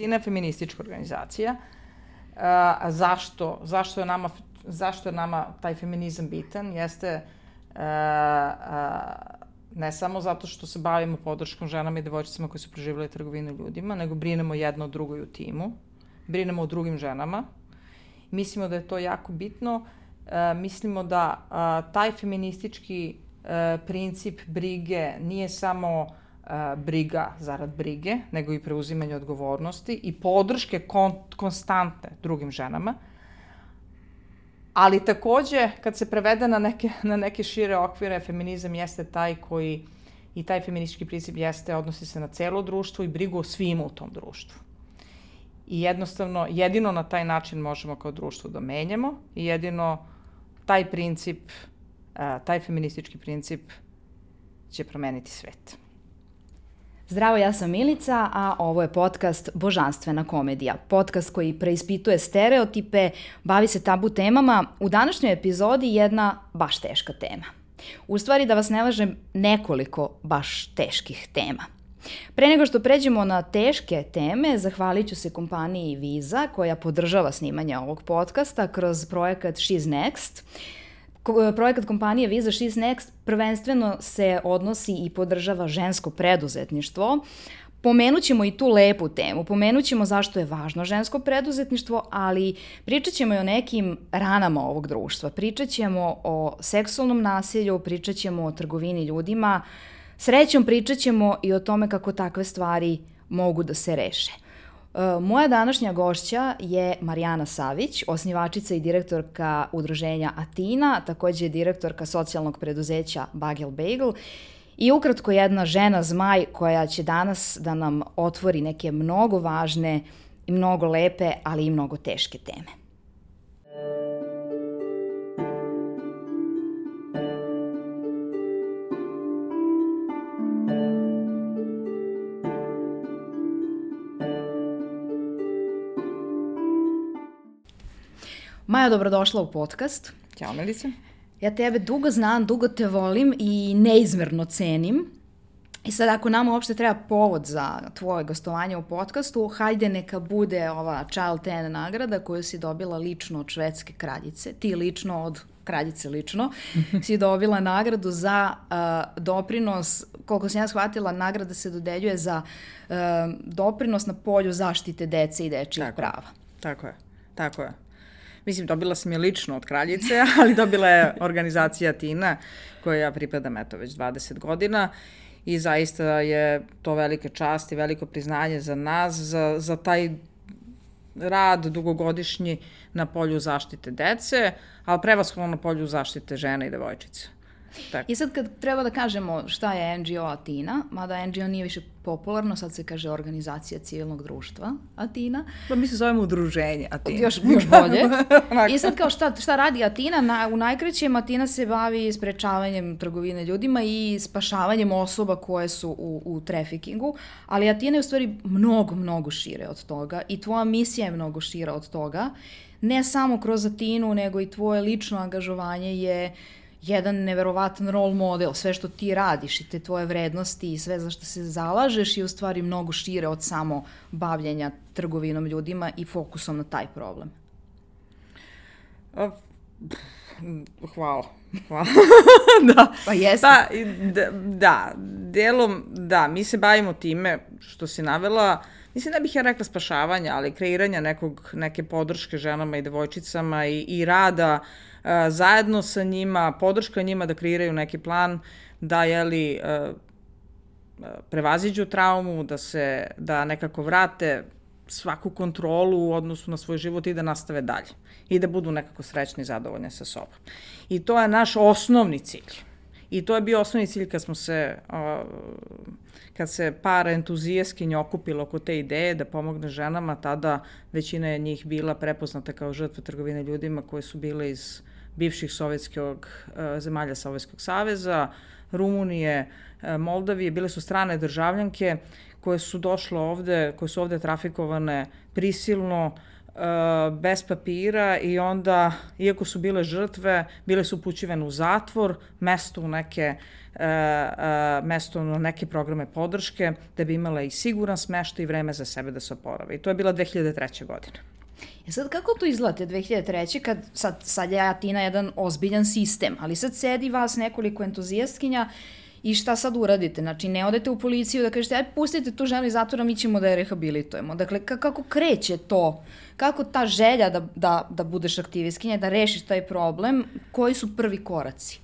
Tina je feministička organizacija. A zašto, zašto, je nama, zašto je nama taj feminizam bitan? Jeste a, a, ne samo zato što se bavimo podrškom ženama i devojčicama koji su preživjeli trgovinu ljudima, nego brinemo jedno o drugoj u timu, brinemo o drugim ženama. Mislimo da je to jako bitno. E, mislimo da a, taj feministički e, princip brige nije samo briga zarad brige, nego i preuzimanje odgovornosti i podrške kon, konstante drugim ženama. Ali takođe, kad se prevede na neke, na neke šire okvire, feminizam jeste taj koji i taj feministički princip jeste, odnosi se na celo društvo i brigu o svima u tom društvu. I jednostavno, jedino na taj način možemo kao društvo da menjamo i jedino taj princip, taj feministički princip će promeniti svet. Zdravo, ja sam Milica, a ovo je podcast Božanstvena komedija. Podcast koji preispituje stereotipe, bavi se tabu temama. U današnjoj epizodi jedna baš teška tema. U stvari, da vas ne lažem, nekoliko baš teških tema. Pre nego što pređemo na teške teme, zahvalit ću se kompaniji Visa koja podržava snimanje ovog podcasta kroz projekat She's Next. Projekat kompanije Visa She's Next prvenstveno se odnosi i podržava žensko preduzetništvo, Pomenut ćemo i tu lepu temu, pomenut ćemo zašto je važno žensko preduzetništvo, ali pričat ćemo i o nekim ranama ovog društva, pričat ćemo o seksualnom nasilju, pričat ćemo o trgovini ljudima, srećom pričat ćemo i o tome kako takve stvari mogu da se reše. E, moja današnja gošća je Marijana Savić, osnivačica i direktorka udruženja Atina, takođe je direktorka socijalnog preduzeća Bagel Bagel i ukratko jedna žena zmaj koja će danas da nam otvori neke mnogo važne mnogo lepe, ali i mnogo teške teme. Maja, dobrodošla u podcast. Ćao, Milice. Ja tebe dugo znam, dugo te volim i neizmerno cenim. I sad ako nama uopšte treba povod za tvoje gostovanje u podcastu, hajde neka bude ova Child 10 nagrada koju si dobila lično od švedske kraljice. Ti lično od kraljice lično, si dobila nagradu za uh, doprinos, koliko sam ja shvatila, nagrada se dodeljuje za uh, doprinos na polju zaštite dece i dečijih prava. Tako je, tako je. Mislim, dobila sam je lično od kraljice, ali dobila je organizacija Tina, koja ja pripadam eto već 20 godina i zaista je to velika čast i veliko priznanje za nas, za, za taj rad dugogodišnji na polju zaštite dece, ali prevashodno na polju zaštite žena i devojčica. Tak. I sad kad treba da kažemo šta je NGO Atina, mada NGO nije više popularno, sad se kaže organizacija civilnog društva Atina. Pa mi se zovemo udruženje Atina. Još, još bolje. I sad kao šta, šta radi Atina? Na, u najkrećem Atina se bavi sprečavanjem trgovine ljudima i spašavanjem osoba koje su u, u trafikingu, ali Atina je u stvari mnogo, mnogo šire od toga i tvoja misija je mnogo šira od toga. Ne samo kroz Atinu, nego i tvoje lično angažovanje je uh, jedan neverovatan role model, sve što ti radiš i te tvoje vrednosti i sve za što se zalažeš je u stvari mnogo šire od samo bavljenja trgovinom ljudima i fokusom na taj problem. Hvala. Hvala. da. Pa jeste. Pa, da, da, delom, da, mi se bavimo time što si navela, mislim da bih ja rekla spašavanja, ali kreiranja nekog, neke podrške ženama i devojčicama i, i rada uh, zajedno sa njima, podrška njima da kreiraju neki plan da jeli, prevaziđu traumu, da se da nekako vrate svaku kontrolu u odnosu na svoj život i da nastave dalje i da budu nekako srećni i zadovoljni sa sobom. I to je naš osnovni cilj. I to je bio osnovni cilj kad smo se, kad se par entuzijaskinja okupila oko te ideje da pomogne ženama, tada većina je njih bila prepoznata kao žrtve trgovine ljudima koje su bile iz bivših sovjetskog, e, zemalja Sovjetskog saveza, Rumunije, e, Moldavije, bile su strane državljanke koje su došle ovde, koje su ovde trafikovane prisilno, bez papira i onda, iako su bile žrtve, bile su upućivane u zatvor, mesto u neke mesto na neke programe podrške, da bi imala i siguran smešta i vreme za sebe da se oporave. I to je bila 2003. godina. E sad, kako to izgleda 2003. kad sad, sad je Atina jedan ozbiljan sistem, ali sad sedi vas nekoliko entuzijastkinja i šta sad uradite? Znači, ne odete u policiju da kažete, aj, pustite tu ženu iz zatvora, mi ćemo da je rehabilitujemo. Dakle, kako kreće to? Kako ta želja da, da, da budeš aktivistkinja, da rešiš taj problem, koji su prvi koraci?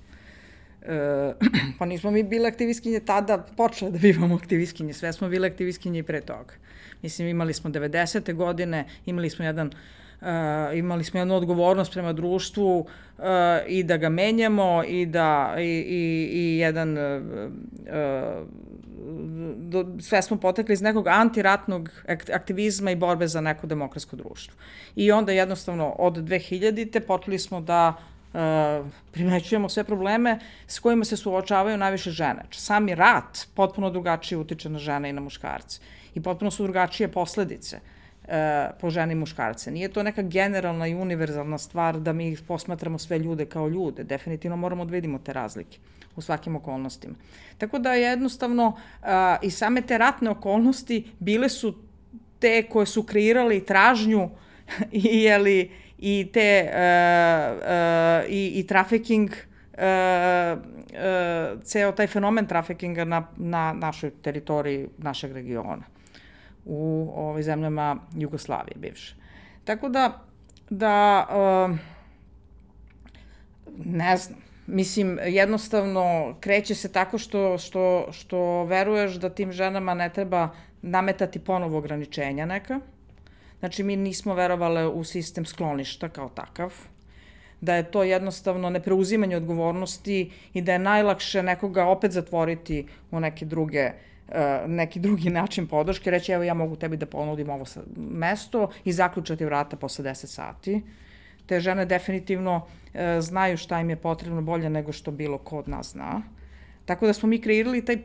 E, pa nismo mi bile aktivistkinje tada, počele da bivamo aktivistkinje, sve smo bile aktivistkinje i pre toga. Mislim, imali smo 90. godine, imali smo jedan Uh, imali smo jednu odgovornost prema društvu uh, i da ga menjamo i da i, i, i jedan uh, uh, do, sve smo potekli iz nekog antiratnog aktivizma i borbe za neko demokratsko društvo. I onda jednostavno od 2000-te počeli smo da uh, primećujemo sve probleme s kojima se suočavaju najviše žene. Sami rat potpuno drugačije utiče na žene i na muškarce i potpuno su drugačije posledice e, po žene i muškarce. Nije to neka generalna i univerzalna stvar da mi posmatramo sve ljude kao ljude. Definitivno moramo da vidimo te razlike u svakim okolnostima. Tako da jednostavno a, i same te ratne okolnosti bile su te koje su kreirali tražnju i, jeli, i te uh, uh, i, i trafficking uh, uh, ceo taj fenomen trafikinga na, na našoj teritoriji našeg regiona u ovaj, zemljama Jugoslavije bivše. Tako da, da uh, ne znam, mislim, jednostavno kreće se tako što, što, što veruješ da tim ženama ne treba nametati ponovo ograničenja neka. Znači, mi nismo verovale u sistem skloništa kao takav, da je to jednostavno nepreuzimanje odgovornosti i da je najlakše nekoga opet zatvoriti u neke druge E, neki drugi način podrške, reći evo ja mogu tebi da ponudim ovo mesto i zaključati vrata posle 10 sati. Te žene definitivno e, znaju šta im je potrebno bolje nego što bilo ko od nas zna. Tako da smo mi kreirali taj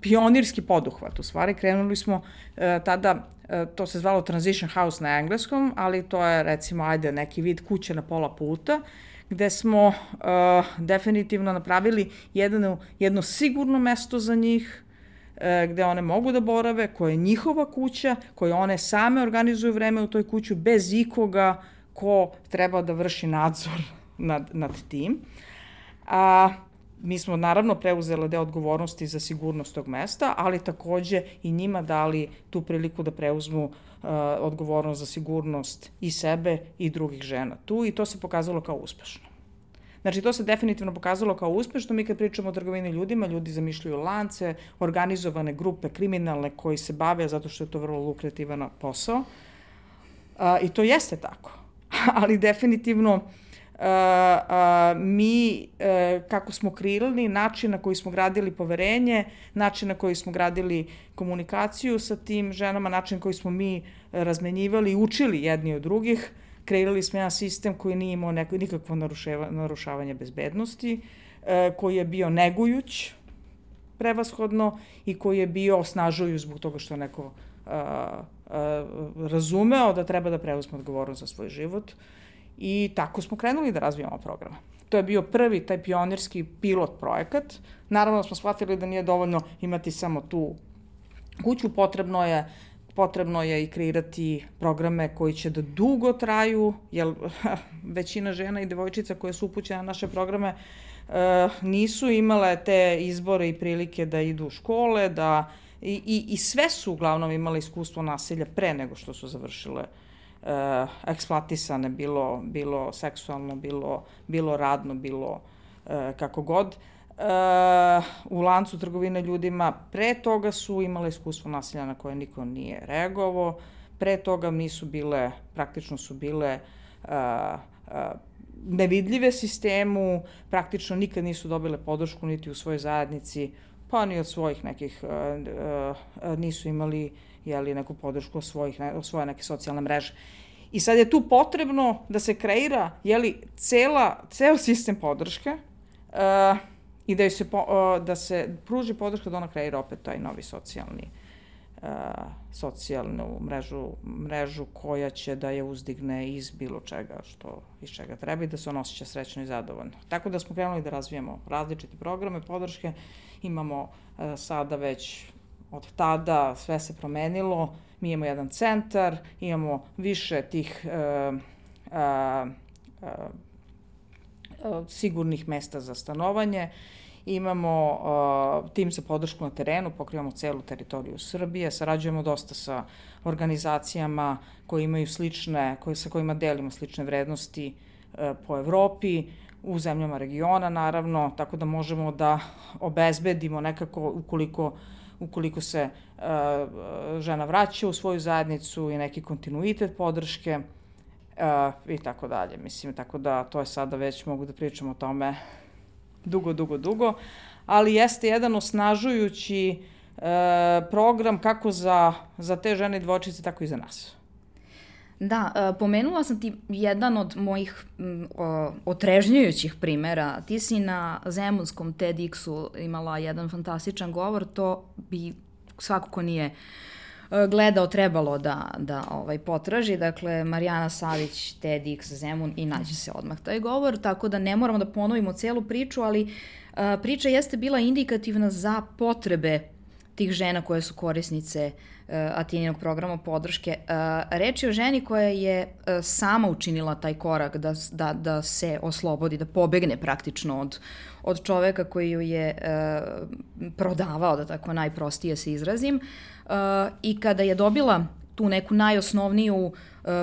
pionirski poduhvat. U stvari krenuli smo e, tada, e, to se zvalo Transition House na engleskom, ali to je recimo ajde neki vid kuće na pola puta, gde smo e, definitivno napravili jedno, jedno sigurno mesto za njih, E, gde one mogu da borave, koja je njihova kuća, koje one same organizuju vreme u toj kuću bez ikoga ko treba da vrši nadzor nad, nad tim. A, mi smo naravno preuzele deo odgovornosti za sigurnost tog mesta, ali takođe i njima dali tu priliku da preuzmu uh, odgovornost za sigurnost i sebe i drugih žena tu i to se pokazalo kao uspešno. Znači, to se definitivno pokazalo kao uspešno. Mi kad pričamo o trgovini ljudima, ljudi zamišljaju lance, organizovane grupe kriminalne koji se bave zato što je to vrlo lukrativan posao. A, I to jeste tako. Ali definitivno a, a, mi, a, e, kako smo kreirali, način na koji smo gradili poverenje, način na koji smo gradili komunikaciju sa tim ženama, način koji smo mi razmenjivali i učili jedni od drugih, kreirali smo jedan sistem koji nije imao neko, nikakvo naruševa, narušavanje bezbednosti, e, koji je bio negujuć prevashodno i koji je bio osnažujuć zbog toga što neko a, a, razumeo da treba da preuzme odgovornost za svoj život i tako smo krenuli da razvijamo programe. To je bio prvi taj pionirski pilot projekat. Naravno smo shvatili da nije dovoljno imati samo tu kuću, potrebno je potrebno je i kreirati programe koji će da dugo traju, jer većina žena i devojčica koje su upućene na naše programe e, nisu imale te izbore i prilike da idu u škole, da i, i, i sve su uglavnom imale iskustvo nasilja pre nego što su završile e, eksploatisane, bilo, bilo seksualno, bilo, bilo radno, bilo e, kako god. Uh, u lancu trgovine ljudima. Pre toga su imale iskustvo nasilja na koje niko nije reagovao. Pre toga nisu bile, praktično su bile uh, uh, nevidljive sistemu, praktično nikad nisu dobile podršku niti u svojoj zajednici, pa ni od svojih nekih, nisu imali jeli, neku podršku od, svojih, od svoje neke socijalne mreže. I sad je tu potrebno da se kreira jeli, cela, ceo sistem podrške, uh, i da, se, po, da se pruži podrška da ona kreira opet taj novi socijalni socijalnu mrežu, mrežu koja će da je uzdigne iz bilo čega što iz čega treba i da se on osjeća srećno i zadovoljno. Tako da smo krenuli da razvijamo različite programe podrške, imamo e, sada već od tada sve se promenilo, mi imamo jedan centar, imamo više tih e, e, e, sigurnih mesta za stanovanje, Imamo uh, tim za podršku na terenu, pokrivamo celu teritoriju Srbije, sarađujemo dosta sa organizacijama koje imaju slične, koje, sa kojima delimo slične vrednosti uh, po Evropi, u zemljama regiona naravno, tako da možemo da obezbedimo nekako ukoliko ukoliko se uh, žena vraća u svoju zajednicu i neki kontinuitet podrške i tako dalje. Mislim, tako da to je sada već, mogu da pričam o tome dugo, dugo, dugo, ali jeste jedan osnažujući e, program kako za, za te žene dvočice, tako i za nas. Da, e, pomenula sam ti jedan od mojih o, otrežnjujućih primera. Ti si na Zemunskom TEDx-u imala jedan fantastičan govor, to bi svako ko nije uh, gledao trebalo da, da ovaj, potraži. Dakle, Marijana Savić, TEDx, Zemun i naće se odmah taj govor, tako da ne moramo da ponovimo celu priču, ali a, e, priča jeste bila indikativna za potrebe tih žena koje su korisnice uh, Atininog programa podrške. Uh, reč je o ženi koja je uh, sama učinila taj korak da, da, da se oslobodi, da pobegne praktično od, od čoveka koji ju je uh, prodavao, da tako najprostije se izrazim. Uh, i kada je dobila tu neku najosnovniju uh,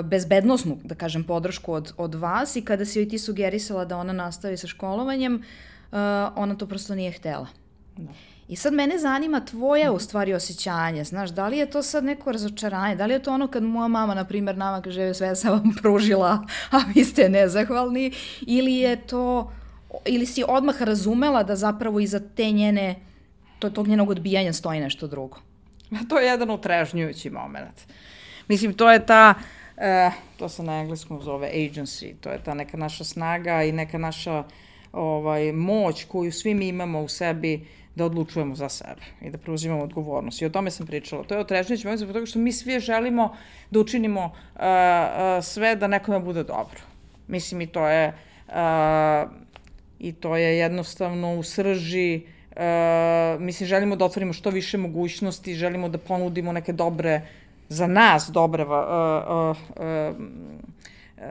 bezbednostnu, da kažem, podršku od, od vas i kada si joj ti sugerisala da ona nastavi sa školovanjem, uh, ona to prosto nije htela. Da. I sad mene zanima tvoje u stvari osjećanje, znaš, da li je to sad neko razočaranje, da li je to ono kad moja mama, na primjer, nama kaže sve sam vam pružila, a vi ste nezahvalni, ili je to, ili si odmah razumela da zapravo iza te njene, to, tog njenog odbijanja stoji nešto drugo? To je jedan utrežnjujući moment. Mislim, to je ta, uh, to se na engleskom zove agency, to je ta neka naša snaga i neka naša ovaj, moć koju svi mi imamo u sebi da odlučujemo za sebe i da preuzimamo odgovornost. I o tome sam pričala. To je otrežnjujući moment zbog toga što mi svi želimo da učinimo uh, uh, sve da nekome bude dobro. Mislim, i to je, uh, i to je jednostavno u srži uh, Uh, mislim, želimo da otvorimo što više mogućnosti, želimo da ponudimo neke dobre, za nas dobre uh, uh, uh,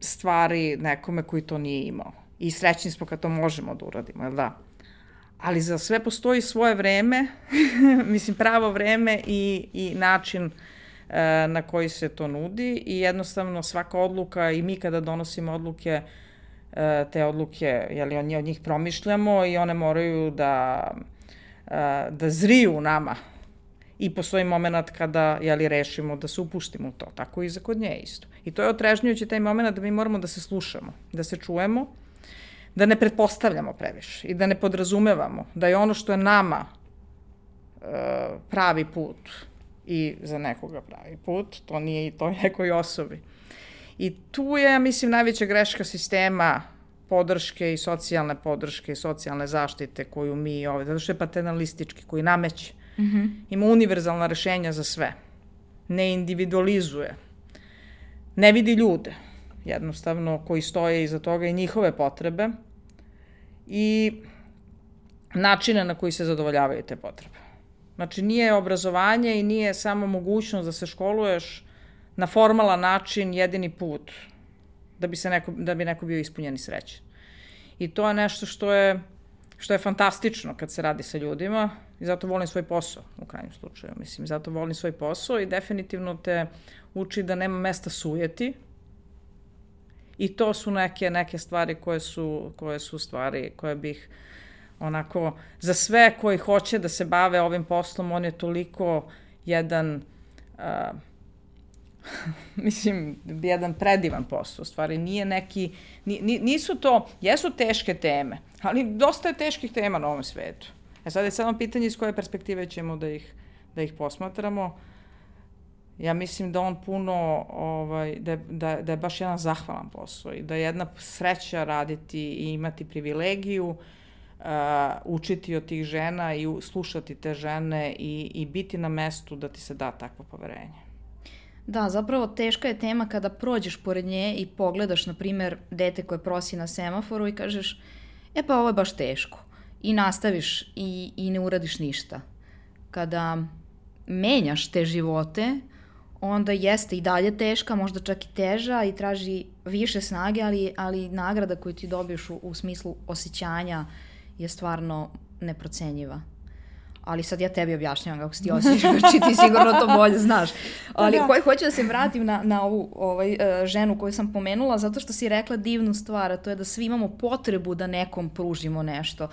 stvari nekome koji to nije imao. I srećni smo kad to možemo da uradimo, jel da? Ali za sve postoji svoje vreme, mislim pravo vreme i, i način na koji se to nudi i jednostavno svaka odluka i mi kada donosimo odluke uh, E, te odluke, jeli, od njih promišljamo i one moraju da, e, da zriju u nama. I postoji moment kada jeli, rešimo da se upustimo u to. Tako i za kod nje isto. I to je otrežnjujući taj moment da mi moramo da se slušamo, da se čujemo, da ne pretpostavljamo previše i da ne podrazumevamo da je ono što je nama e, pravi put i za nekoga pravi put, to nije i to nekoj osobi. I tu je, mislim, najveća greška sistema podrške i socijalne podrške i socijalne zaštite koju mi ovde, zato što je paternalistički, koji nameće. Mm -hmm. Ima univerzalna rešenja za sve. Ne individualizuje. Ne vidi ljude, jednostavno, koji stoje iza toga i njihove potrebe i načine na koji se zadovoljavaju te potrebe. Znači, nije obrazovanje i nije samo mogućnost da se školuješ na formalan način jedini put da bi, se neko, da bi neko bio ispunjen i srećen. I to je nešto što je, što je fantastično kad se radi sa ljudima i zato volim svoj posao u krajnjem slučaju. Mislim, zato volim svoj posao i definitivno te uči da nema mesta sujeti, I to su neke, neke stvari koje su, koje su stvari koje bih onako, za sve koji hoće da se bave ovim poslom, on je toliko jedan uh, mislim, jedan predivan posao, u stvari nije neki, nisu to, jesu teške teme, ali dosta je teških tema na ovom svetu. E sad je samo pitanje iz koje perspektive ćemo da ih, da ih posmatramo. Ja mislim da on puno, ovaj, da, da, da je baš jedan zahvalan posao i da je jedna sreća raditi i imati privilegiju uh, učiti od tih žena i slušati te žene i, i biti na mestu da ti se da takvo poverenje. Da, zapravo teška je tema kada prođeš pored nje i pogledaš, na primer, dete koje prosi na semaforu i kažeš, e pa ovo je baš teško. I nastaviš i, i ne uradiš ništa. Kada menjaš te živote, onda jeste i dalje teška, možda čak i teža i traži više snage, ali, ali nagrada koju ti dobiješ u, u smislu osjećanja je stvarno neprocenjiva ali sad ja tebi objašnjavam kako se ti osjećaš, znači ti sigurno to bolje znaš. Pa ali da. ho, hoću da se vratim na, na ovu ovaj, uh, ženu koju sam pomenula, zato što si rekla divnu stvar, a to je da svi imamo potrebu da nekom pružimo nešto.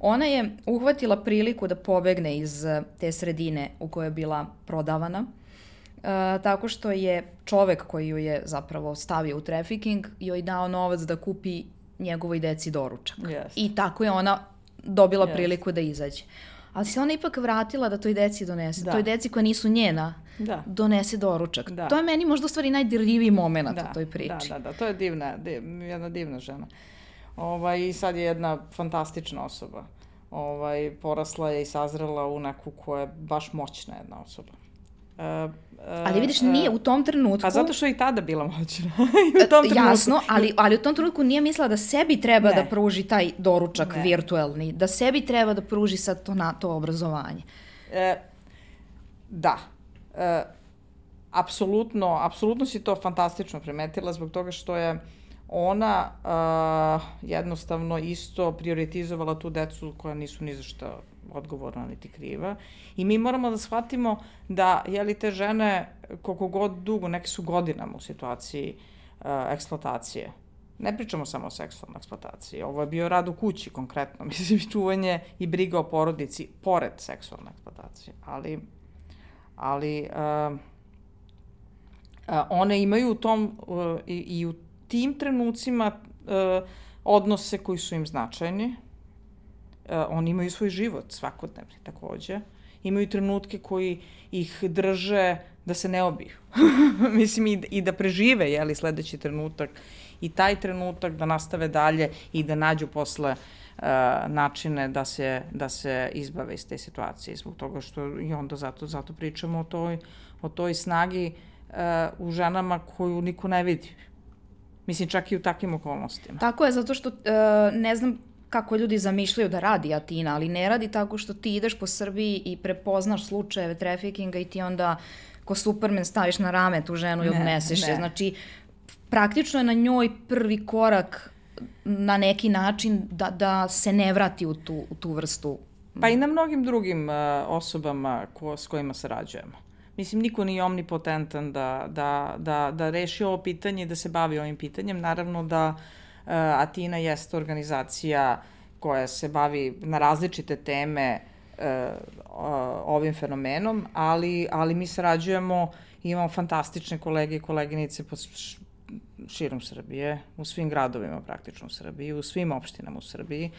Ona je uhvatila priliku da pobegne iz uh, te sredine u kojoj je bila prodavana, uh, tako što je čovek koji ju je zapravo stavio u trafficking joj dao novac da kupi njegovoj deci doručak. Yes. I tako je ona dobila yes. priliku da izađe ali se ona ipak vratila da toj deci donese, da. toj deci koja nisu njena, da. donese doručak. Da. To je meni možda u stvari najdirljiviji moment da. u toj priči. Da, da, da, to je divna, div, jedna divna žena. Ovaj, I sad je jedna fantastična osoba. Ovaj, porasla je i sazrela u neku koja je baš moćna jedna osoba. Uh, ali vidiš, nije u tom trenutku... Pa zato što je i tada bila moćna. U tom trenutku. Jasno, ali, ali u tom trenutku nije mislila da sebi treba ne. da pruži taj doručak ne. virtuelni, da sebi treba da pruži sad to, na, to obrazovanje. E, da. E, apsolutno, apsolutno si to fantastično primetila zbog toga što je ona uh, jednostavno isto prioritizovala tu decu koja nisu ni za što odgovorna niti kriva. I mi moramo da shvatimo da, jeli, te žene, koliko god dugo, neke su godinama u situaciji uh, eksploatacije. Ne pričamo samo o seksualnoj eksploataciji. Ovo je bio rad u kući konkretno. Mislim, čuvanje i briga o porodici pored seksualne eksploatacije. Ali, ali uh, uh, one imaju u tom uh, i, i u tim trenucima uh, odnose koji su im značajni, oni imaju svoj život svakodnevni takođe. Imaju trenutke koji ih drže da se ne obiju. Mislim, i, i da prežive, jeli, sledeći trenutak. I taj trenutak da nastave dalje i da nađu posle uh, načine da se, da se izbave iz te situacije. Zbog toga što i onda zato, zato pričamo o toj, o toj snagi uh, u ženama koju niko ne vidi. Mislim, čak i u takvim okolnostima. Tako je, zato što uh, ne znam kako ljudi zamišljaju da radi Atina, ali ne radi tako što ti ideš po Srbiji i prepoznaš slučajeve trafikinga i ti onda ko Superman staviš na rame tu ženu i odneseš ne. je. Znači, praktično je na njoj prvi korak na neki način da, da se ne vrati u tu, u tu vrstu. Pa i na mnogim drugim uh, osobama ko, s kojima sarađujemo. Mislim, niko nije omnipotentan da, da, da, da reši ovo pitanje i da se bavi ovim pitanjem. Naravno da uh, Atina jeste organizacija koja se bavi na različite teme eh, ovim fenomenom, ali, ali mi sarađujemo imamo fantastične kolege i koleginice po širom Srbije, u svim gradovima praktično u Srbiji, u svim opštinama u Srbiji.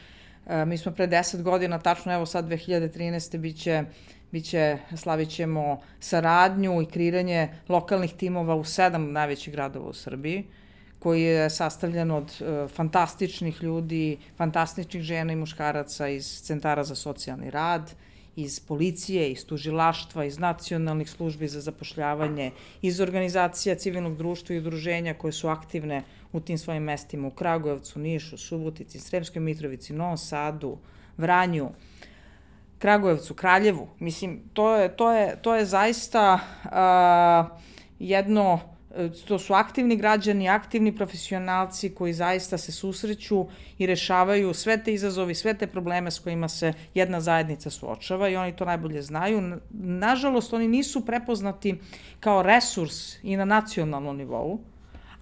E, mi smo pre 10 godina, tačno evo sad 2013. biće, biće, slavit ćemo saradnju i kreiranje lokalnih timova u sedam najvećih gradova u Srbiji. E, koji je sastavljen od uh, fantastičnih ljudi, fantastičnih žena i muškaraca iz centara za socijalni rad, iz policije, iz tužilaštva, iz nacionalnih službi za zapošljavanje, iz organizacija civilnog društva i udruženja koje su aktivne u tim svojim mestima u Kragujevcu, Nišu, Subotici, Sremskoj Mitrovici, Novom Sadu, Vranju, Kragujevcu, Kraljevu. Mislim, to je, to je, to je zaista uh, jedno to su aktivni građani, aktivni profesionalci koji zaista se susreću i rešavaju sve te izazovi, sve te probleme s kojima se jedna zajednica suočava i oni to najbolje znaju. Nažalost, oni nisu prepoznati kao resurs i na nacionalnom nivou,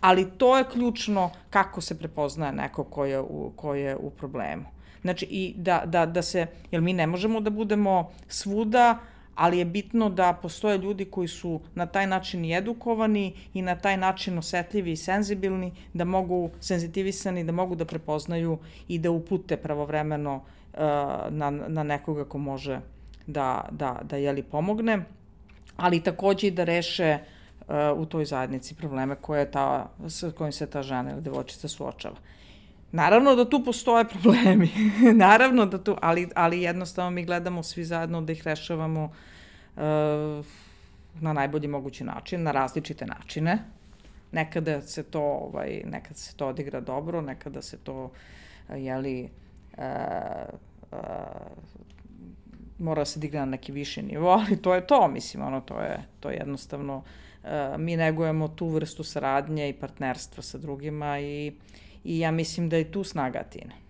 ali to je ključno kako se prepoznaje neko ko je u, ko je u problemu. Znači, i da, da, da se, jer mi ne možemo da budemo svuda, ali je bitno da postoje ljudi koji su na taj način i edukovani i na taj način osetljivi i senzibilni, da mogu, senzitivisani, da mogu da prepoznaju i da upute pravovremeno uh, na, na nekoga ko može da, da, da jeli pomogne, ali takođe i da reše uh, u toj zajednici probleme koje ta, sa kojim se ta žena ili devojčica suočava. Naravno da tu postoje problemi, naravno da tu, ali, ali jednostavno mi gledamo svi zajedno da ih rešavamo uh, na najbolji mogući način, na različite načine. Nekada se to, ovaj, nekada se to odigra dobro, nekada se to, jeli, uh, uh, mora da se digne na neki viši nivo, ali to je to, mislim, ono, to je, to je jednostavno, uh, mi negujemo tu vrstu saradnje i partnerstva sa drugima i uh, i ja mislim da je tu snaga Atine.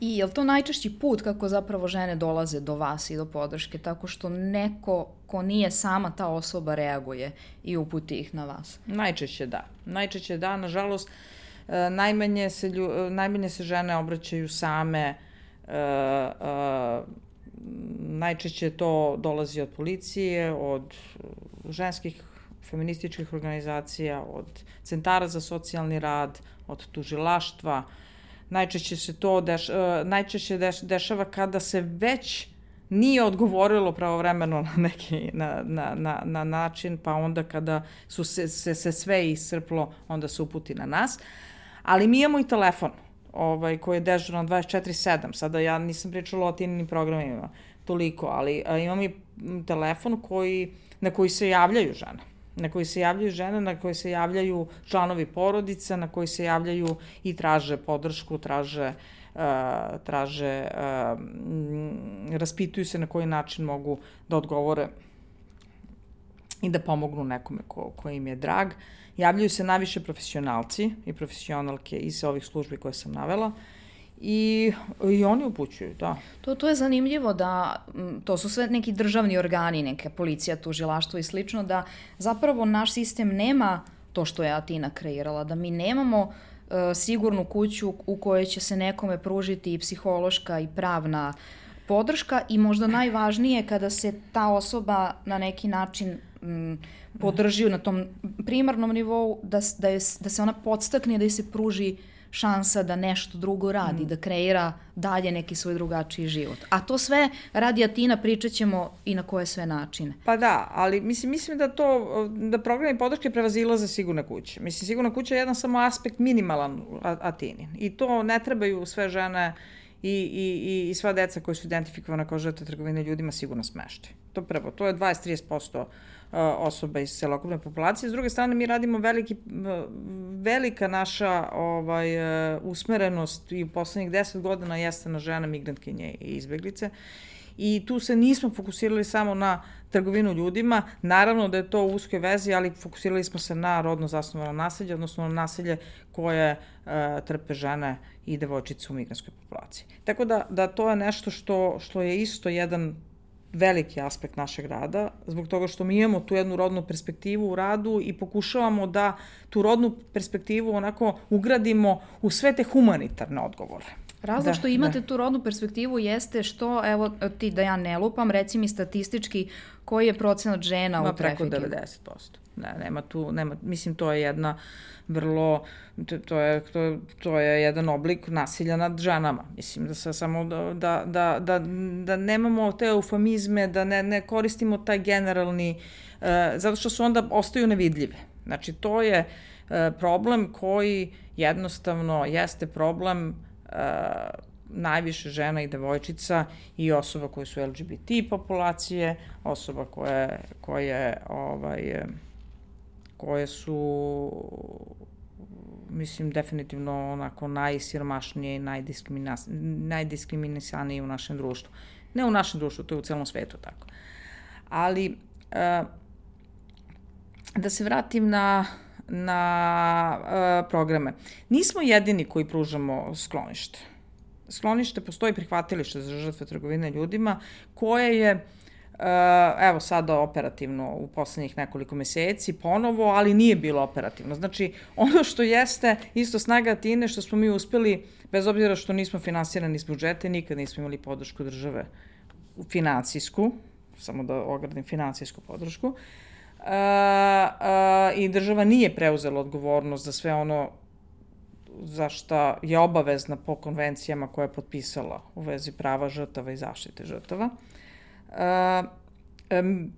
I je li to najčešći put kako zapravo žene dolaze do vas i do podrške, tako što neko ko nije sama ta osoba reaguje i uputi ih na vas? Najčešće da. Najčešće da, nažalost, e, najmanje se, lju, e, najmanje se žene obraćaju same, e, najčešće to dolazi od policije, od ženskih feminističkih organizacija, od centara za socijalni rad, od tužilaštva. Najčešće se to deš, uh, najčešće deš, dešava kada se već nije odgovorilo pravovremeno na neki na, na, na, na način, pa onda kada su se, se, se sve iscrplo, onda se uputi na nas. Ali mi imamo i telefon ovaj, koji je dežuran 24-7. Sada ja nisam pričala o tininim programima toliko, ali a, imam i telefon koji, na koji se javljaju žene na koji se javljaju žene, na koji se javljaju članovi porodica, na koji se javljaju i traže podršku, traže uh, traže, uh, raspituju se na koji način mogu da odgovore i da pomognu nekome ko, ko im je drag. Javljaju se najviše profesionalci i profesionalke iz ovih službi koje sam navela. Uh, i, i oni upućuju, da. To, to je zanimljivo da, to su sve neki državni organi, neke policija, tužilaštvo i slično, da zapravo naš sistem nema to što je Atina kreirala, da mi nemamo uh, sigurnu kuću u kojoj će se nekome pružiti i psihološka i pravna podrška i možda najvažnije kada se ta osoba na neki način m, podrži na tom primarnom nivou, da, da, je, da se ona podstakne, da je se pruži uh, šansa da nešto drugo radi, mm. da kreira dalje neki svoj drugačiji život. A to sve radi Atina, pričat ćemo i na koje sve načine. Pa da, ali mislim, mislim da to, da programi podrške prevazilaze sigurne kuće. Mislim, sigurna kuća je jedan samo aspekt minimalan Atinin. I to ne trebaju sve žene i, i, i sva deca koji su identifikovane kao žrtve trgovine ljudima sigurno smešte. To prvo, to je 20-30% osoba iz celokupne populacije. S druge strane, mi radimo veliki, velika naša ovaj, e, usmerenost i u poslednjih deset godina jeste na žene, migrantkinje i izbeglice. I tu se nismo fokusirali samo na trgovinu ljudima, naravno da je to u uskoj vezi, ali fokusirali smo se na rodno zasnovano nasilje, odnosno na nasilje koje e, trpe žene i devojčice u migranskoj populaciji. Tako da, da to je nešto što, što je isto jedan veliki aspekt našeg rada, zbog toga što mi imamo tu jednu rodnu perspektivu u radu i pokušavamo da tu rodnu perspektivu onako ugradimo u sve te humanitarne odgovore. Razlog da, što imate da. tu rodnu perspektivu jeste što, evo ti da ja ne lupam, reci mi statistički koji je procenat žena Ma, u trafikingu? Preko 90%. Ne, nema tu, nema, mislim to je jedna vrlo, to, to, je, to, to je jedan oblik nasilja nad ženama. Mislim da se samo da, da, da, da, da nemamo te eufemizme, da ne, ne koristimo taj generalni, uh, zato što su onda ostaju nevidljive. Znači to je uh, problem koji jednostavno jeste problem uh, najviše žena i devojčica i osoba koje su LGBT populacije, osoba koje, koje ovaj, koje su mislim, definitivno onako najsiromašnije i najdiskriminisanije u našem društvu. Ne u našem društvu, to je u celom svetu tako. Ali, uh, da se vratim na, na uh, programe. Nismo jedini koji pružamo sklonište. Sklonište postoji prihvatilište za žrtve trgovine ljudima, koje je uh, Eh, evo sada operativno u poslednjih nekoliko meseci ponovo, ali nije bilo operativno. Znači, ono što jeste isto snaga Atine, što smo mi uspeli, bez obzira što nismo finansirani iz budžete, nikad nismo imali podršku države financijsku, samo da ogradim financijsku podršku, uh, i država nije preuzela odgovornost za sve ono za šta je obavezna po konvencijama koje je potpisala u vezi prava žrtava i zaštite žrtava.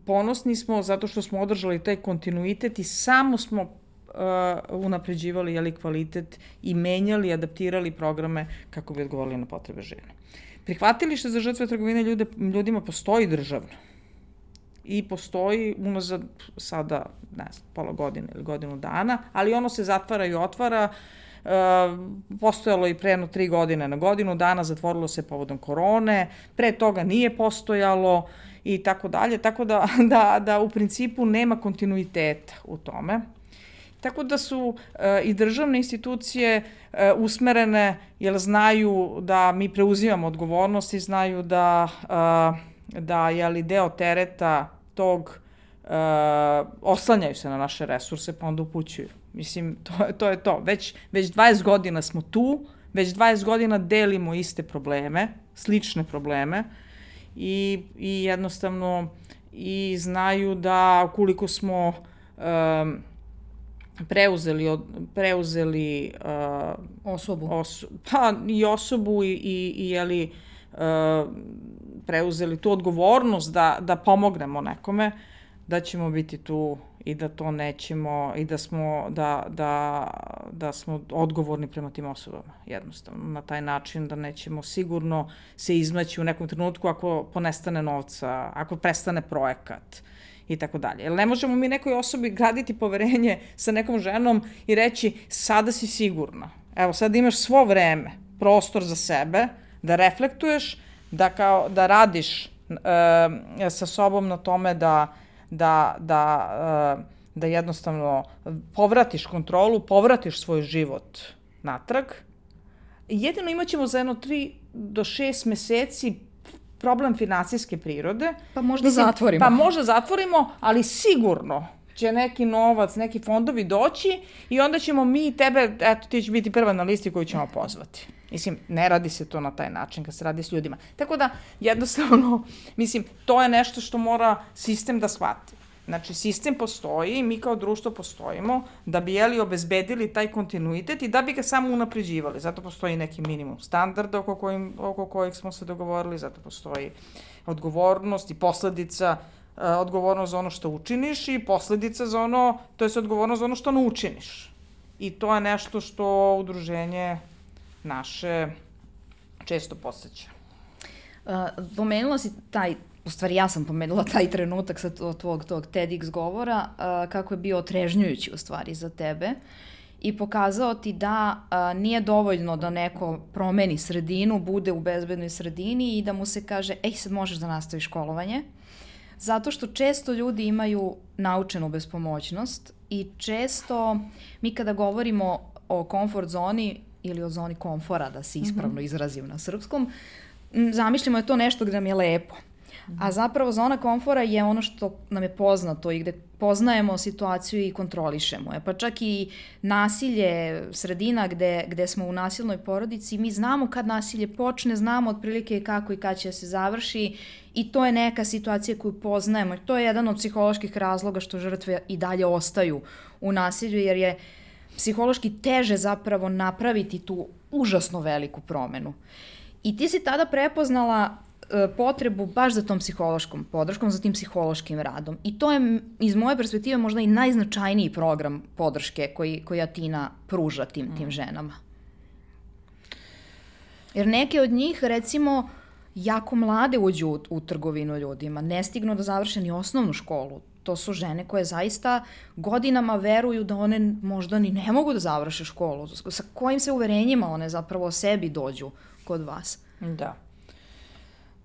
Ponosni smo zato što smo održali taj kontinuitet i samo smo unapređivali jeli, kvalitet i menjali, adaptirali programe kako bi odgovorili na potrebe žene. Prihvatilište za žrtve trgovine ljude, ljudima postoji državno i postoji unazad sada, ne znam, pola godine ili godinu dana, ali ono se zatvara i otvara, e, postojalo i pre jedno tri godine na godinu dana, zatvorilo se povodom korone, pre toga nije postojalo i tako dalje, tako da, da, da u principu nema kontinuiteta u tome. Tako da su e, i državne institucije e, usmerene jer znaju da mi preuzimamo odgovornost i znaju da, e, da je li deo tereta tog uh, oslanjaju se na naše resurse pa onda upućuju. Mislim, to, to je to. Već, već 20 godina smo tu, već 20 godina delimo iste probleme, slične probleme i, i jednostavno i znaju da ukoliko smo um, preuzeli od, preuzeli uh, osobu oso, pa i osobu i i, i jeli uh, preuzeli tu odgovornost da, da pomognemo nekome, da ćemo biti tu i da to nećemo i da smo, da, da, da smo odgovorni prema tim osobama, jednostavno, na taj način da nećemo sigurno se izmaći u nekom trenutku ako ponestane novca, ako prestane projekat i tako dalje. Jer ne možemo mi nekoj osobi graditi poverenje sa nekom ženom i reći sada si sigurna. Evo, sad imaš svo vreme, prostor za sebe, da reflektuješ, da, kao, da radiš e, sa sobom na tome da, da, da, e, da jednostavno povratiš kontrolu, povratiš svoj život natrag. Jedino imaćemo za jedno 3 do 6 meseci problem finansijske prirode. Pa možda Mislim, zatvorimo. Pa možda zatvorimo, ali sigurno će neki novac, neki fondovi doći i onda ćemo mi tebe, eto ti će biti prva na listi koju ćemo pozvati. Mislim, ne radi se to na taj način kad se radi s ljudima. Tako da, jednostavno, mislim, to je nešto što mora sistem da shvati. Znači, sistem postoji, mi kao društvo postojimo da bi jeli obezbedili taj kontinuitet i da bi ga samo unapređivali. Zato postoji neki minimum standarda oko, kojim, oko kojeg smo se dogovorili, zato postoji odgovornost i posledica uh, odgovornost za ono što učiniš i posledica za ono, to je odgovornost za ono što ne učiniš. I to je nešto što udruženje naše često posjeća. Uh, pomenula si taj, u stvari ja sam pomenula taj trenutak sa tvog tog TEDx govora, uh, kako je bio otrežnjujući u stvari za tebe i pokazao ti da uh, nije dovoljno da neko promeni sredinu, bude u bezbednoj sredini i da mu se kaže, ej sad možeš da nastaviš školovanje, zato što često ljudi imaju naučenu bespomoćnost i često mi kada govorimo o komfort zoni, ili o zoni komfora, da se ispravno mm -hmm. izrazim na srpskom, zamišljamo je to nešto gde nam je lepo. A zapravo zona komfora je ono što nam je poznato i gde poznajemo situaciju i kontrolišemo je. Pa čak i nasilje, sredina gde, gde smo u nasilnoj porodici, mi znamo kad nasilje počne, znamo otprilike kako i kad će se završi i to je neka situacija koju poznajemo. To je jedan od psiholoških razloga što žrtve i dalje ostaju u nasilju, jer je psihološki teže zapravo napraviti tu užasno veliku promenu. I ti si tada prepoznala potrebu baš za tom psihološkom podrškom, za tim psihološkim radom. I to je iz moje perspektive možda i najznačajniji program podrške koji, koji Atina pruža tim, tim mm. ženama. Jer neke od njih, recimo, jako mlade uđu u, u trgovinu ljudima, ne stignu da završe ni osnovnu školu to su žene koje zaista godinama veruju da one možda ni ne mogu da završe školu. Sa kojim se uverenjima one zapravo o sebi dođu kod vas? Da.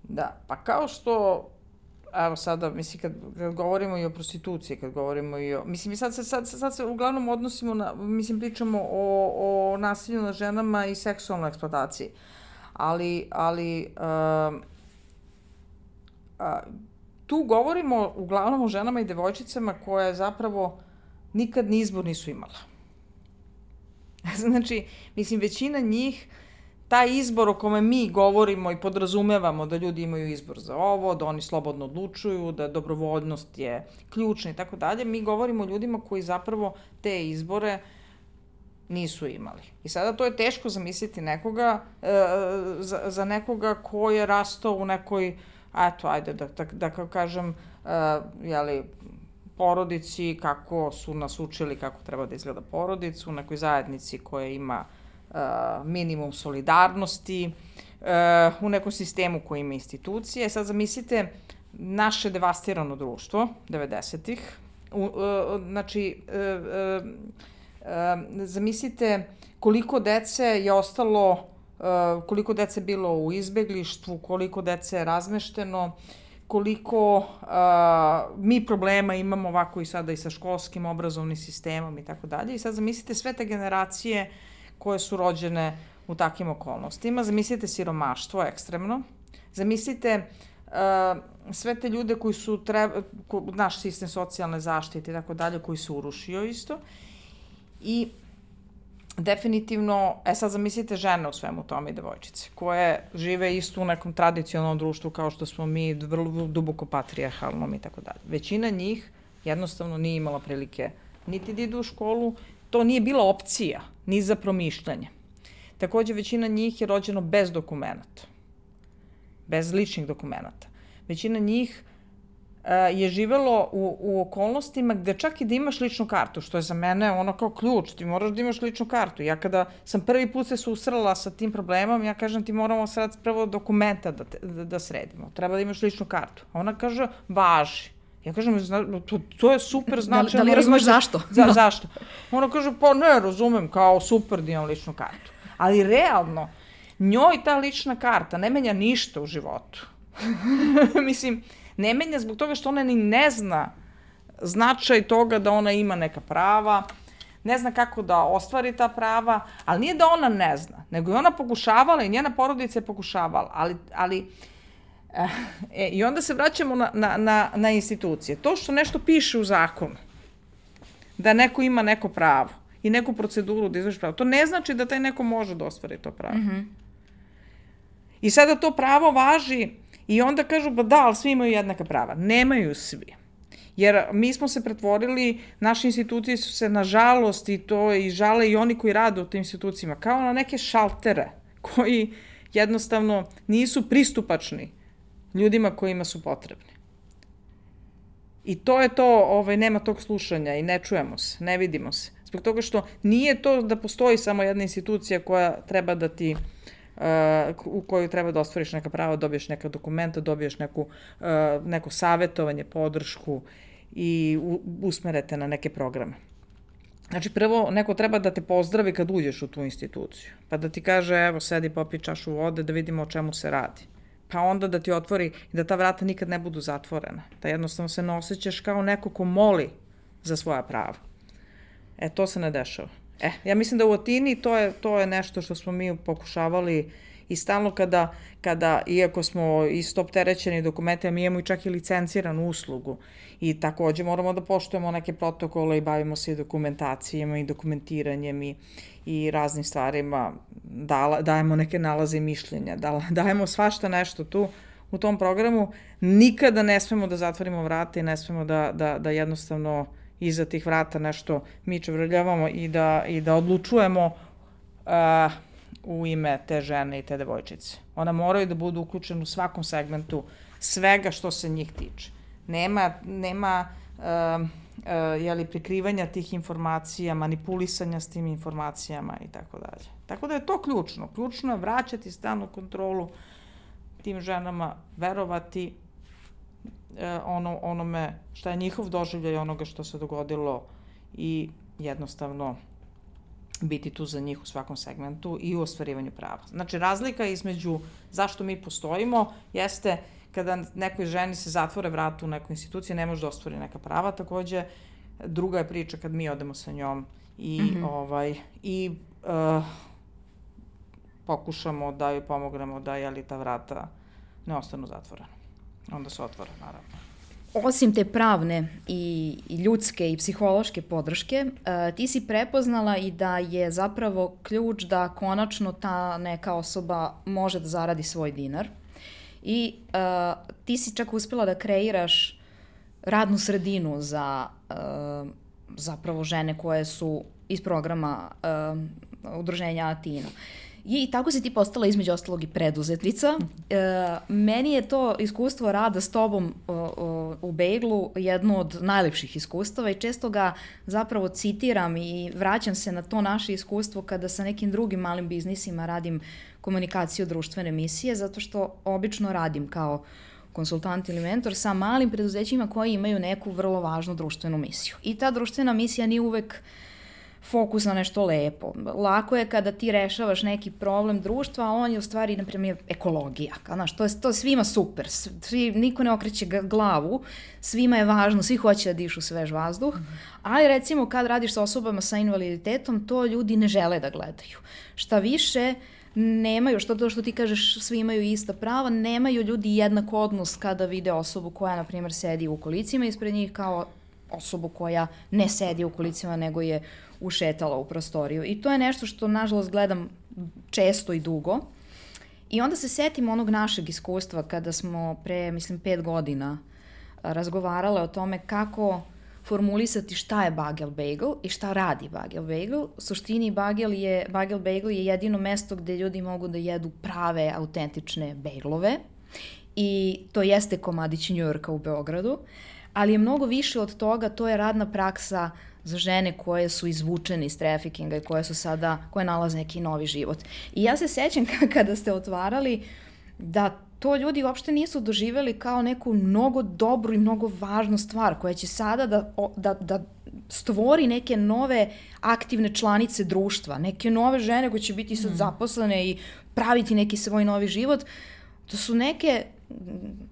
Da, pa kao što evo sada, mislim, kad, kad govorimo i o prostituciji, kad govorimo i o... Mislim, sad, sad, sad, sad se uglavnom odnosimo na, mislim, pričamo o, o nasilju na ženama i seksualnoj eksploataciji. Ali, ali, uh, uh, tu govorimo uglavnom o ženama i devojčicama koje zapravo nikad ni izbor nisu imala. znači, mislim, većina njih, taj izbor o kome mi govorimo i podrazumevamo da ljudi imaju izbor za ovo, da oni slobodno odlučuju, da dobrovoljnost je ključna i tako dalje, mi govorimo o ljudima koji zapravo te izbore nisu imali. I sada to je teško zamisliti nekoga, e, za, za nekoga ko je rastao u nekoj eto, ajde da, da, da kažem, uh, jeli, porodici, kako su nas učili kako treba da izgleda porodica, u nekoj zajednici koja ima minimum solidarnosti, uh, u nekom sistemu koji ima institucije. Sad zamislite naše devastirano društvo, 90-ih, uh, znači, zamislite koliko dece je ostalo, koliko dece bilo u izbeglištvu, koliko dece je razmešteno, koliko mi problema imamo ovako i sada i sa školskim obrazovnim sistemom i tako dalje. I sad zamislite sve te generacije koje su rođene u takvim okolnostima. Zamislite siromaštvo ekstremno. Zamislite uh, sve te ljude koji su treba, ko, naš sistem socijalne zaštite i tako dalje, koji se urušio isto. I definitivno, e sad zamislite žene u svemu tome i devojčice, koje žive isto u nekom tradicionalnom društvu kao što smo mi, vrlo duboko patrijarhalnom i tako dalje. Većina njih jednostavno nije imala prilike niti da idu u školu, to nije bila opcija, ni za promišljanje. Takođe, većina njih je rođeno bez dokumenta, bez ličnih dokumenta. Većina njih je živelo u, u okolnostima gde čak i da imaš ličnu kartu, što je za mene ono kao ključ, ti moraš da imaš ličnu kartu. Ja kada sam prvi put se susrela sa tim problemom, ja kažem ti moramo sad prvo dokumenta da, te, da, da sredimo. Treba da imaš ličnu kartu. A ona kaže, važi. Ja kažem, to, to je super značajno. Da, da li razumeš zašto? Za, no. Zašto? Ona kaže, pa ne, razumem, kao super da imam ličnu kartu. Ali realno, njoj ta lična karta ne menja ništa u životu. Mislim, ne menja zbog toga što ona ni ne zna značaj toga da ona ima neka prava, ne zna kako da ostvari ta prava, ali nije da ona ne zna, nego je ona pokušavala i njena porodica je pokušavala, ali, ali e, i onda se vraćamo na, na, na, na institucije. To što nešto piše u zakonu, da neko ima neko pravo i neku proceduru da izvrši pravo, to ne znači da taj neko može da ostvari to pravo. Mm -hmm. I sada to pravo važi I onda kažu, pa da, ali svi imaju jednaka prava. Nemaju svi. Jer mi smo se pretvorili, naše institucije su se, nažalost, i to i žale i oni koji rade u tim institucijama, kao na neke šaltere koji jednostavno nisu pristupačni ljudima kojima su potrebni. I to je to, ovaj, nema tog slušanja i ne čujemo se, ne vidimo se. Zbog toga što nije to da postoji samo jedna institucija koja treba da ti uh, u kojoj treba da ostvariš neka prava, dobiješ neka dokumenta, dobiješ neku, uh, neko savetovanje, podršku i usmerete na neke programe. Znači, prvo, neko treba da te pozdravi kad uđeš u tu instituciju. Pa da ti kaže, evo, sedi, popi čašu vode, da vidimo o čemu se radi. Pa onda da ti otvori i da ta vrata nikad ne budu zatvorena. Da jednostavno se ne osjećaš kao neko ko moli za svoja prava. E, to se ne dešava. E, ja mislim da u Atini to je, to je nešto što smo mi pokušavali i stalno kada, kada iako smo isto opterećeni dokumente, mi imamo i čak i licenciranu uslugu i takođe moramo da poštujemo neke protokole i bavimo se i dokumentacijama i dokumentiranjem i, i raznim stvarima, da, dajemo neke nalaze i mišljenja, da, dajemo svašta nešto tu u tom programu, nikada ne smemo da zatvorimo vrata i ne smemo da, da, da jednostavno iza tih vrata nešto mi čevrljavamo i da, i da odlučujemo uh, u ime te žene i te devojčice. Ona moraju da budu uključene u svakom segmentu svega što se njih tiče. Nema, nema uh, uh, jeli, prikrivanja tih informacija, manipulisanja s tim informacijama i tako dalje. Tako da je to ključno. Ključno je vraćati stalnu kontrolu tim ženama, verovati e, ono, onome šta je njihov doživljaj onoga što se dogodilo i jednostavno biti tu za njih u svakom segmentu i u ostvarivanju prava. Znači, razlika između zašto mi postojimo jeste kada nekoj ženi se zatvore vrata u nekoj instituciji, ne može da ostvari neka prava, takođe druga je priča kad mi odemo sa njom i, mm -hmm. ovaj, i uh, pokušamo da joj pomognemo da jeli ta vrata ne ostanu zatvorena onda se otvara, naravno. Osim te pravne i, i ljudske i psihološke podrške, uh, ti si prepoznala i da je zapravo ključ da konačno ta neka osoba može da zaradi svoj dinar. I uh, ti si čak uspela da kreiraš radnu sredinu za uh, zapravo žene koje su iz programa uh, udruženja Atina. Uh, I tako si ti postala između ostalog i preduzetnica. E, meni je to iskustvo rada s tobom o, o, u Bejglu jedno od najlepših iskustava i često ga zapravo citiram i vraćam se na to naše iskustvo kada sa nekim drugim malim biznisima radim komunikaciju društvene misije, zato što obično radim kao konsultant ili mentor sa malim preduzećima koji imaju neku vrlo važnu društvenu misiju. I ta društvena misija nije uvek uh, fokus na nešto lepo. Lako je kada ti rešavaš neki problem društva, a on je u stvari, na primjer, ekologija. Znaš, to je, to svima super. Svi, niko ne okreće glavu, svima je važno, svi hoće da dišu svež vazduh, ali recimo kad radiš sa osobama sa invaliditetom, to ljudi ne žele da gledaju. Šta više, nemaju, što to što ti kažeš, svi imaju ista prava, nemaju ljudi jednak odnos kada vide osobu koja, na primjer, sedi u kolicima ispred njih kao osobu koja ne sedi u kolicima, nego je ušetala u prostoriju. I to je nešto što, nažalost, gledam često i dugo. I onda se setim onog našeg iskustva kada smo pre, mislim, pet godina razgovarale o tome kako formulisati šta je bagel bagel i šta radi bagel bagel. U suštini bagel, je, bagel bagel je jedino mesto gde ljudi mogu da jedu prave, autentične bagelove i to jeste komadić Njujorka u Beogradu, ali je mnogo više od toga, to je radna praksa za žene koje su izvučene iz trafikinga i koje su sada, koje nalaze neki novi život. I ja se sećam kada ste otvarali da to ljudi uopšte nisu doživeli kao neku mnogo dobru i mnogo važnu stvar koja će sada da, da, da stvori neke nove aktivne članice društva, neke nove žene koje će biti sad mm. zaposlene i praviti neki svoj novi život. To su neke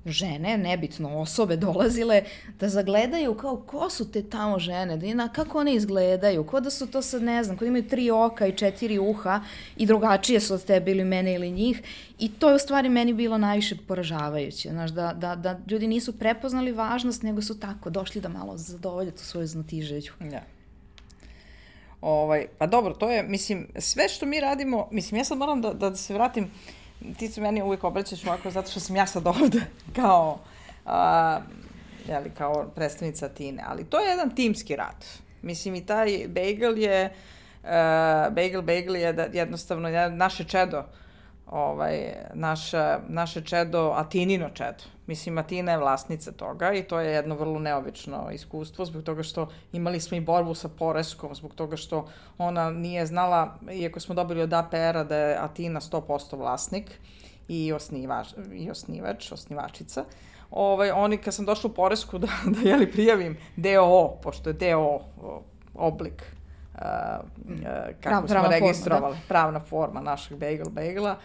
žene, nebitno osobe dolazile da zagledaju kao ko su te tamo žene, da na, kako one izgledaju, ko da su to sad ne znam, ko da imaju tri oka i četiri uha i drugačije su od tebe ili mene ili njih i to je u stvari meni bilo najviše poražavajuće, znaš, da, da, da ljudi nisu prepoznali važnost, nego su tako došli da malo zadovolje tu svoju znatižeđu. Ja. Ovaj, pa dobro, to je, mislim, sve što mi radimo, mislim, ja sad moram da, da se vratim, uh, ti se meni uvijek obraćaš ovako zato što sam ja sad ovde kao, a, jeli, kao predstavnica Tine, ali to je jedan timski rad. Mislim i taj bagel je, uh, bagel bagel je da, jednostavno naše čedo, ovaj, naša, naše čedo, Atinino čedo. Mislim, Atina je vlasnica toga i to je jedno vrlo neobično iskustvo zbog toga što imali smo i borbu sa Poreskom, zbog toga što ona nije znala, iako smo dobili od APR-a da je Atina 100% vlasnik i, osnivač, i osnivač, osnivačica, ovaj, oni kad sam došla u Poresku da, da jeli prijavim DOO, pošto je DOO oblik kako Prav, smo registrovali, forma, da. pravna forma našeg bagel bagela,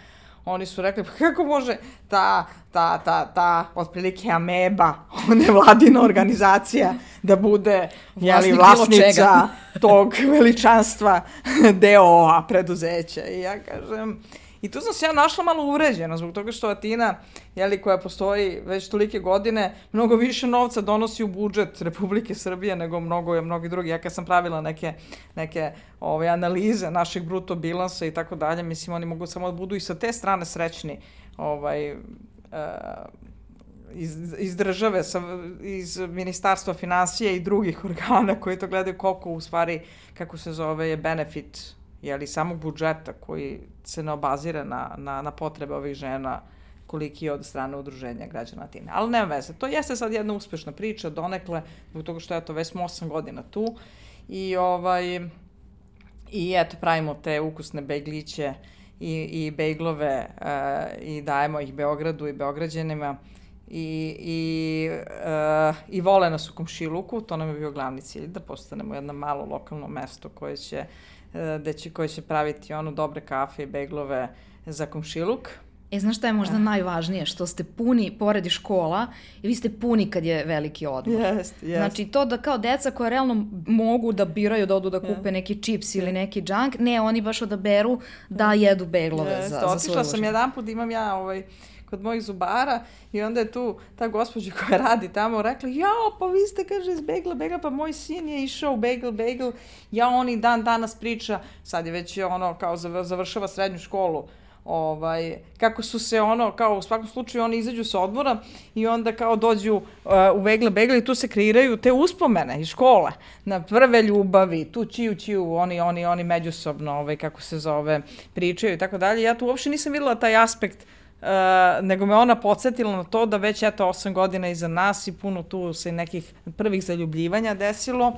oni su rekli, pa kako može ta, ta, ta, ta, otprilike ameba, nevladina organizacija, da bude jeli, vlasnica tog veličanstva DOA preduzeća. I ja kažem, I tu sam se ja našla malo uvređena zbog toga što Atina, jeli, koja postoji već tolike godine, mnogo više novca donosi u budžet Republike Srbije nego mnogo je mnogi drugi. Ja kad sam pravila neke, neke ove, analize našeg bruto bilansa i tako dalje, mislim, oni mogu samo da budu i sa te strane srećni ovaj, uh, iz, iz države, sa, iz Ministarstva financija i drugih organa koji to gledaju koliko u stvari, kako se zove, je benefit jeli, samog budžeta koji se ne obazira na, na, na potrebe ovih žena koliki je od strane udruženja građana Atine. Ali nema veze, to jeste sad jedna uspešna priča, donekle, zbog toga što eto, već smo 8 godina tu i ovaj, i eto, pravimo te ukusne begliće i, i bejglove uh, i dajemo ih Beogradu i Beograđanima i, i, uh, i vole nas u komšiluku, to nam je bio glavni cilj, da postanemo jedno malo lokalno mesto koje će E, da će, koji će praviti ono dobre kafe i beglove za komšiluk. E, znaš šta je možda najvažnije? Što ste puni, pored škola, i vi ste puni kad je veliki odmor. Jest, jest. Znači, to da kao deca koja realno mogu da biraju da odu da kupe yeah. neki čips ili neki junk, ne, oni baš odaberu da jedu beglove yes, za, za svoju Otišla sam jedan put, imam ja ovaj, kod mojih zubara i onda je tu ta gospođa koja radi tamo rekla, jao, pa vi ste, kaže, iz Bagel Bagel, pa moj sin je išao u Bagel Bagel, ja on i dan danas priča, sad je već ono, kao završava srednju školu, ovaj, kako su se ono, kao u svakom slučaju oni izađu sa odmora i onda kao dođu uh, u Vegle Begle i tu se kreiraju te uspomene iz škole na prve ljubavi, tu čiju čiju, oni, oni, oni međusobno, ovaj, kako se zove, pričaju i tako dalje. Ja tu uopšte nisam videla taj aspekt Uh, nego me ona podsjetila na to da već eto 8 godina iza nas i puno tu se nekih prvih zaljubljivanja desilo.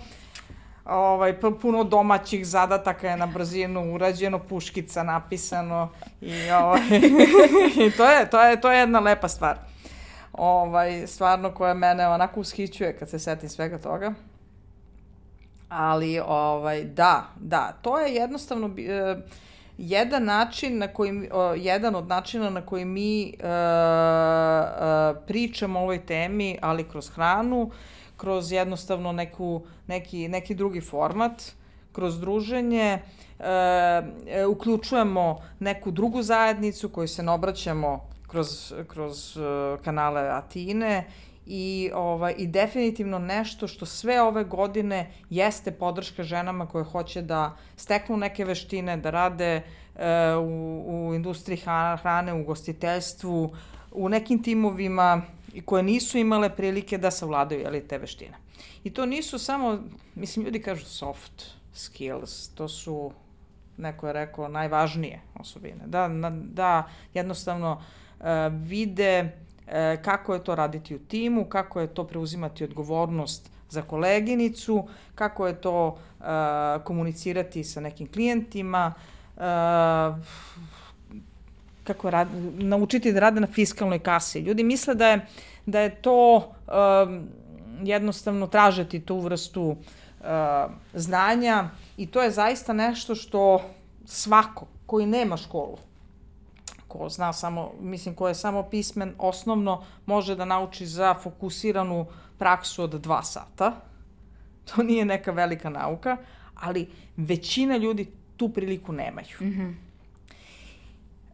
Ovaj, puno domaćih zadataka je na brzinu urađeno, puškica napisano i, ovaj, i to, je, to, je, to je jedna lepa stvar. Ovaj, stvarno koja mene onako ushićuje kad se setim svega toga. Ali, ovaj, da, da, to je jednostavno... Uh, jedan način na koji, jedan od načina na koji mi uh, uh, pričamo o ovoj temi, ali kroz hranu, kroz jednostavno neku, neki, neki drugi format, kroz druženje, uh, uključujemo neku drugu zajednicu koju se ne obraćamo kroz, kroz uh, kanale Atine i, ovaj, i definitivno nešto što sve ove godine jeste podrška ženama koje hoće da steknu neke veštine, da rade e, u, u industriji hrane, u gostiteljstvu, u nekim timovima koje nisu imale prilike da savladaju jeli, te veštine. I to nisu samo, mislim, ljudi kažu soft skills, to su, neko je rekao, najvažnije osobine. Da, na, da jednostavno uh, vide e, kako je to raditi u timu, kako je to preuzimati odgovornost za koleginicu, kako je to e, komunicirati sa nekim klijentima, e, kako rad, naučiti da rade na fiskalnoj kasi. Ljudi misle da je, da je to um, jednostavno tražiti tu vrstu uh, znanja i to je zaista nešto što svako koji nema školu ko zna samo, mislim, ko je samo pismen, osnovno može da nauči za fokusiranu praksu od dva sata. To nije neka velika nauka, ali većina ljudi tu priliku nemaju. Mm -hmm.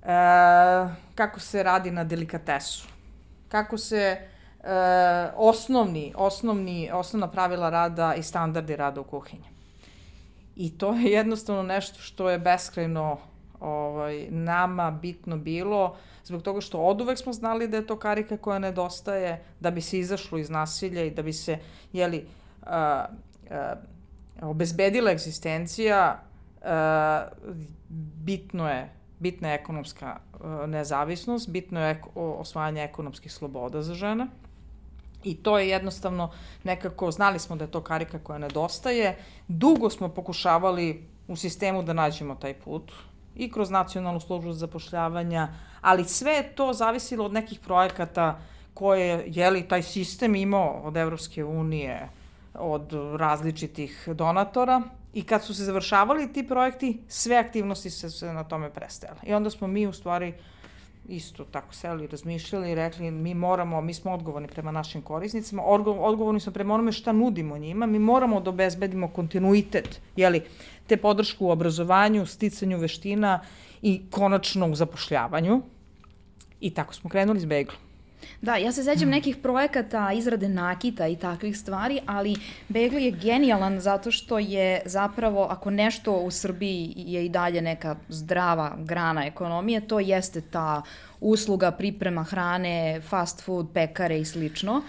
e, kako se radi na delikatesu? Kako se e, osnovni, osnovni, osnovna pravila rada i standardi rada u kuhinji. I to je jednostavno nešto što je beskrajno ovaj, nama bitno bilo, zbog toga što od uvek smo znali da je to karika koja nedostaje, da bi se izašlo iz nasilja i da bi se, jeli, a, a, obezbedila egzistencija, a, bitno je bitna je ekonomska nezavisnost, bitno je osvajanje ekonomskih sloboda za žene. I to je jednostavno nekako, znali smo da je to karika koja nedostaje. Dugo smo pokušavali u sistemu da nađemo taj put i kroz nacionalnu službu za zapošljavanja, ali sve je to zavisilo od nekih projekata koje je li taj sistem imao od Evropske unije, od različitih donatora i kad su se završavali ti projekti, sve aktivnosti se, se na tome prestajale. I onda smo mi u stvari isto tako seli, razmišljali i rekli mi moramo, mi smo odgovorni prema našim korisnicima, odgovorni smo prema onome šta nudimo njima, mi moramo da obezbedimo kontinuitet, jeli, te podršku u obrazovanju, sticanju veština i konačno u zapošljavanju. I tako smo krenuli s Beglom. Da, ja se sećam nekih projekata izrade nakita i takvih stvari, ali Begli je genijalan zato što je zapravo, ako nešto u Srbiji je i dalje neka zdrava grana ekonomije, to jeste ta usluga priprema hrane, fast food, pekare i slično.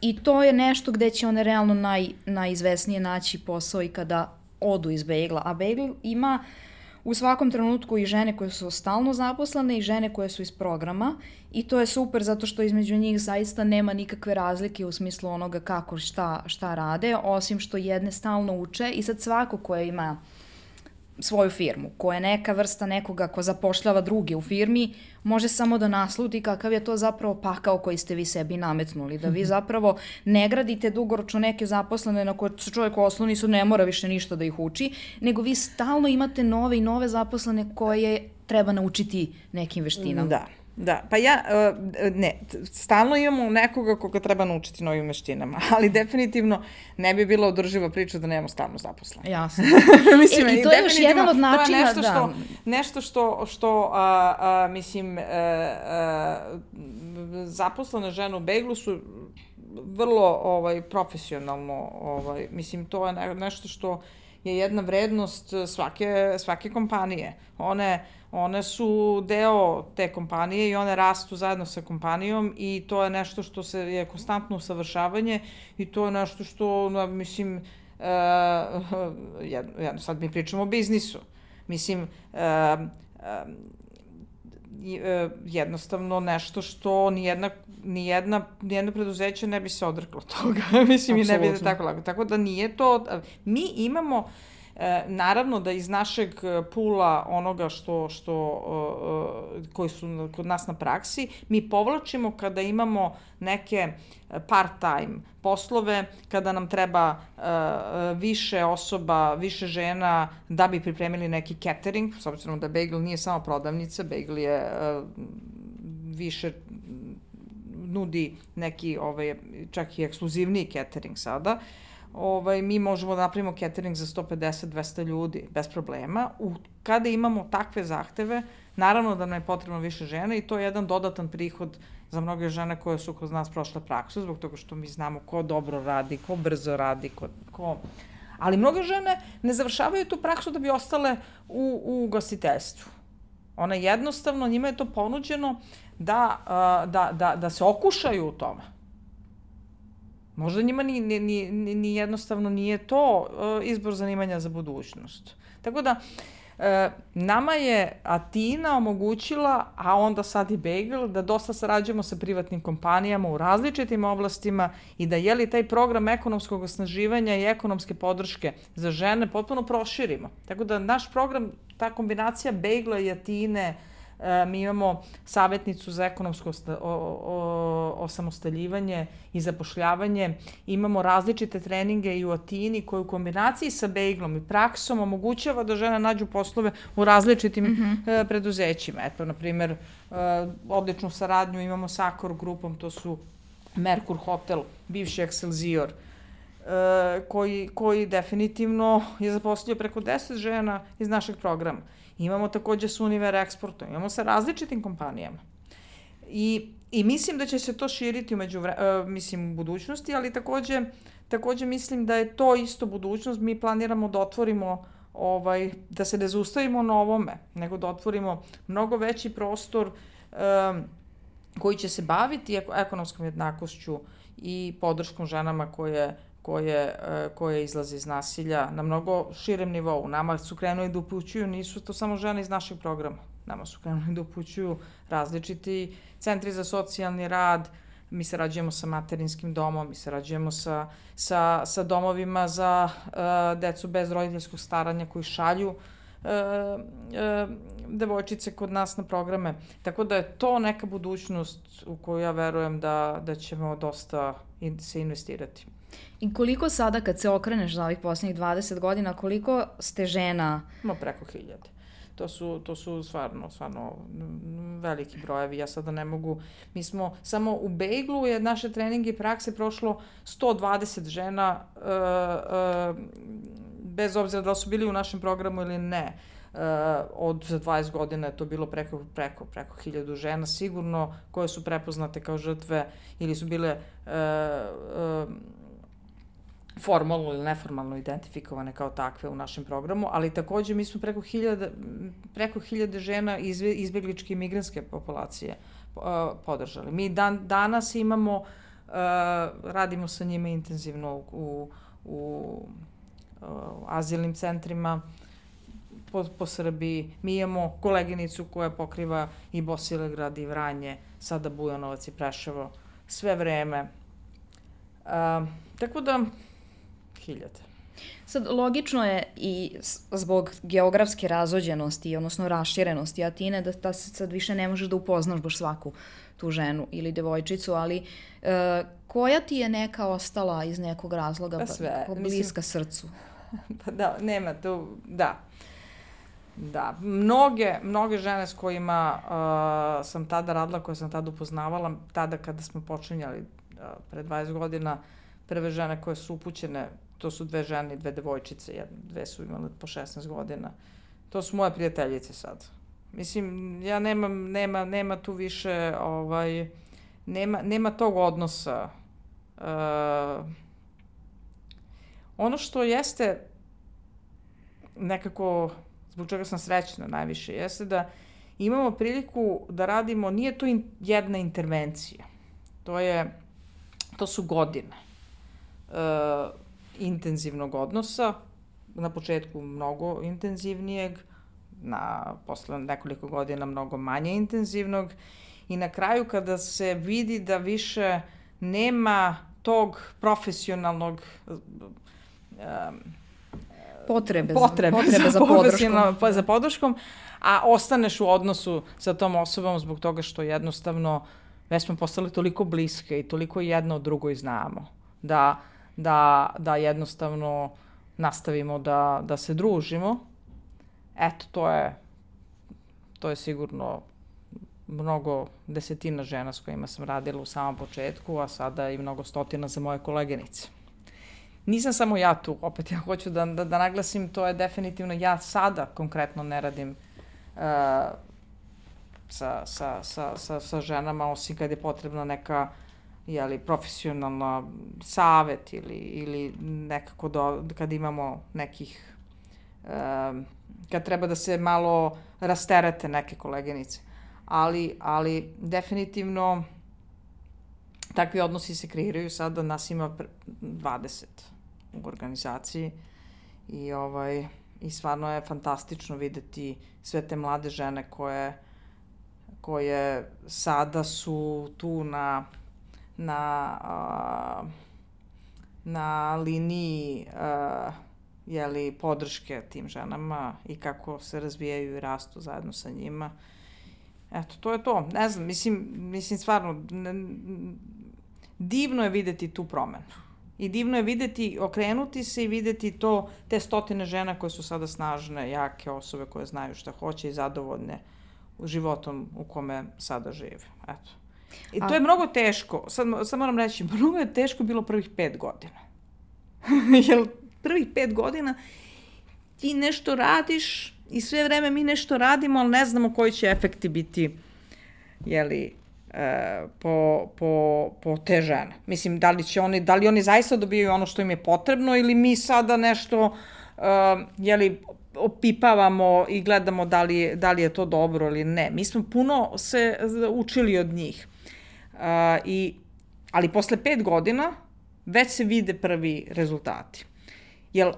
I to je nešto gde će one realno naj, najizvesnije naći posao i kada odu iz Begla. A Begl ima u svakom trenutku i žene koje su stalno zaposlene i žene koje su iz programa i to je super zato što između njih zaista nema nikakve razlike u smislu onoga kako šta, šta rade, osim što jedne stalno uče i sad svako koje ima svoju firmu, koja je neka vrsta nekoga ko zapošljava druge u firmi, može samo da nasludi kakav je to zapravo pakao koji ste vi sebi nametnuli, da vi zapravo ne gradite dugoročno neke zaposlene na koje se čovjek osloni su ne mora više ništa da ih uči, nego vi stalno imate nove i nove zaposlene koje treba naučiti nekim veštinama. Da. Da, pa ja, e, ne, stalno imamo nekoga koga treba naučiti novim veštinama, ali definitivno ne bi bila održiva priča da nemamo stalno zaposlene. Jasno. mislim, e, I to je još jedan od načina, nešto da. Što, nešto što, što a, a, mislim, a, e, a, zaposlene žene u Beglu su vrlo ovaj, profesionalno, ovaj, mislim, to je ne, nešto što je jedna vrednost svake, svake kompanije. One, one su deo te kompanije i one rastu zajedno sa kompanijom i to je nešto što se je konstantno usavršavanje i to je nešto što, mislim, uh, jedno, jedno, sad mi pričamo o biznisu. Mislim, uh, uh, e, jednostavno nešto što nijedna, nijedna, nijedno preduzeće ne bi se odreklo toga. Mislim, i ne bi da tako lako. Tako da nije to... Mi imamo E, naravno da iz našeg pula onoga što, što, e, koji su kod nas na praksi, mi povlačimo kada imamo neke part-time poslove, kada nam treba e, više osoba, više žena da bi pripremili neki catering, s obzirom da Bagel nije samo prodavnica, Bagel je e, više nudi neki ovaj, čak i ekskluzivniji catering sada. Uh, ovaj, mi možemo da napravimo catering za 150-200 ljudi bez problema. U, kada imamo takve zahteve, naravno da nam je potrebno više žena i to je jedan dodatan prihod za mnoge žene koje su kod nas prošle praksu, zbog toga što mi znamo ko dobro radi, ko brzo radi, ko... ko... Ali mnoge žene ne završavaju tu praksu da bi ostale u, u gostiteljstvu. Ona jednostavno, njima je to ponuđeno da, da, da, da se okušaju u tome Možda njima ni, ni, ni, ni jednostavno nije to uh, izbor zanimanja za budućnost. Tako da, uh, nama je Atina omogućila, a onda sad i Bagel, da dosta sarađujemo sa privatnim kompanijama u različitim oblastima i da je li taj program ekonomskog osnaživanja i ekonomske podrške za žene potpuno proširimo. Tako da naš program, ta kombinacija Bagela i Atine, uh, E, mi imamo savjetnicu za ekonomsko osamostaljivanje i zapošljavanje. Imamo različite treninge i u Atini koje u kombinaciji sa Bejglom i praksom omogućava da žene nađu poslove u različitim mm -hmm. preduzećima. Eto, na primer, e, odličnu saradnju imamo sa Accor grupom, to su Merkur Hotel, bivši Excelsior, koji, koji definitivno je zaposlio preko 10 žena iz našeg programa. Imamo takođe sa Univer Exportom, imamo sa različitim kompanijama. I, I mislim da će se to širiti umeđu, uh, mislim, u budućnosti, ali takođe, takođe mislim da je to isto budućnost. Mi planiramo da otvorimo ovaj, da se ne zaustavimo na ovome, nego da otvorimo mnogo veći prostor um, koji će se baviti ekonomskom jednakošću i podrškom ženama koje koje, e, koje izlaze iz nasilja na mnogo širem nivou. Nama su krenuli da upućuju, nisu to samo žene iz našeg programa. Nama su krenuli da upućuju različiti centri za socijalni rad, mi sarađujemo sa materinskim domom, mi sarađujemo sa, sa, sa domovima za uh, decu bez roditeljskog staranja koji šalju uh, uh, devojčice kod nas na programe. Tako da je to neka budućnost u koju ja verujem da, da ćemo dosta in, se investirati. I koliko sada kad se okreneš za ovih poslednjih 20 godina, koliko ste žena? Ma preko hiljade. To su, to su stvarno, stvarno veliki brojevi. Ja sada ne mogu... Mi smo samo u Bejglu je naše treninge i prakse prošlo 120 žena uh, uh, bez obzira da su bili u našem programu ili ne. Uh, od za 20 godina je to bilo preko, preko, preko hiljadu žena sigurno koje su prepoznate kao žrtve ili su bile uh, uh, formalno ili neformalno identifikovane kao takve u našem programu, ali takođe mi smo preko hiljade, preko hiljade žena iz izbegličke i migranske populacije uh, podržali. Mi dan, danas imamo, uh, radimo sa njima intenzivno u, u, u azilnim centrima po, po Srbiji. Mi imamo koleginicu koja pokriva i Bosilegrad i Vranje, sada Bujanovac i Preševo, sve vreme. Uh, tako da, hiljada. Sad, logično je i zbog geografske razođenosti, odnosno raširenosti Atine, da, se sad više ne možeš da upoznaš baš svaku tu ženu ili devojčicu, ali e, koja ti je neka ostala iz nekog razloga pa sve, pa, bliska mislim, srcu? Pa da, nema tu, da. Da, mnoge, mnoge žene s kojima uh, sam tada radila, koje sam tada upoznavala, tada kada smo počinjali uh, pre 20 godina, prve žene koje su upućene to su dve žene i dve devojčice, jedne, dve su imale po 16 godina. To su moje prijateljice sad. Mislim, ja nemam, nema, nema tu više, ovaj, nema, nema tog odnosa. Uh, ono što jeste nekako, zbog čega sam srećna najviše, jeste da imamo priliku da radimo, nije to in, jedna intervencija. To je, to su godine. Uh, intenzivnog odnosa, na početku mnogo intenzivnijeg, na, posle nekoliko godina mnogo manje intenzivnog i na kraju kada se vidi da više nema tog profesionalnog um, potrebe, potrebe, potrebe za, za podrškom. Pa, za podrškom, a ostaneš u odnosu sa tom osobom zbog toga što jednostavno već smo postali toliko bliske i toliko jedno od drugoj znamo da, da, da jednostavno nastavimo da, da se družimo. Eto, to je, to je sigurno mnogo desetina žena s kojima sam radila u samom početku, a sada i mnogo stotina za moje kolegenice. Nisam samo ja tu, opet ja hoću da, da, da naglasim, to je definitivno, ja sada konkretno ne radim uh, sa, sa, sa, sa, sa ženama, osim kad je potrebna neka jeli, profesionalna savet ili, ili nekako do, kad imamo nekih, um, kad treba da se malo rasterete neke koleginice. Ali, ali definitivno takvi odnosi se kreiraju sada, nas ima 20 u organizaciji i ovaj i stvarno je fantastično videti sve te mlade žene koje koje sada su tu na na a, na liniji a, jeli, podrške tim ženama i kako se razvijaju i rastu zajedno sa njima. Eto, to je to. Ne znam, mislim, mislim stvarno, ne, divno je videti tu promenu. I divno je videti, okrenuti se i videti to, te stotine žena koje su sada snažne, jake osobe koje znaju šta hoće i zadovoljne životom u kome sada žive. Eto. I to A... je mnogo teško. Sad, sad moram reći, mnogo je teško bilo prvih pet godina. Jer prvih pet godina ti nešto radiš i sve vreme mi nešto radimo, ali ne znamo koji će efekti biti jeli, e, po, po, po te žene. Mislim, da li, će oni, da li oni zaista dobijaju ono što im je potrebno ili mi sada nešto uh, jeli, opipavamo i gledamo da li, da li je to dobro ili ne. Mi smo puno se učili od njih. Uh, i, ali posle pet godina već se vide prvi rezultati. Jel,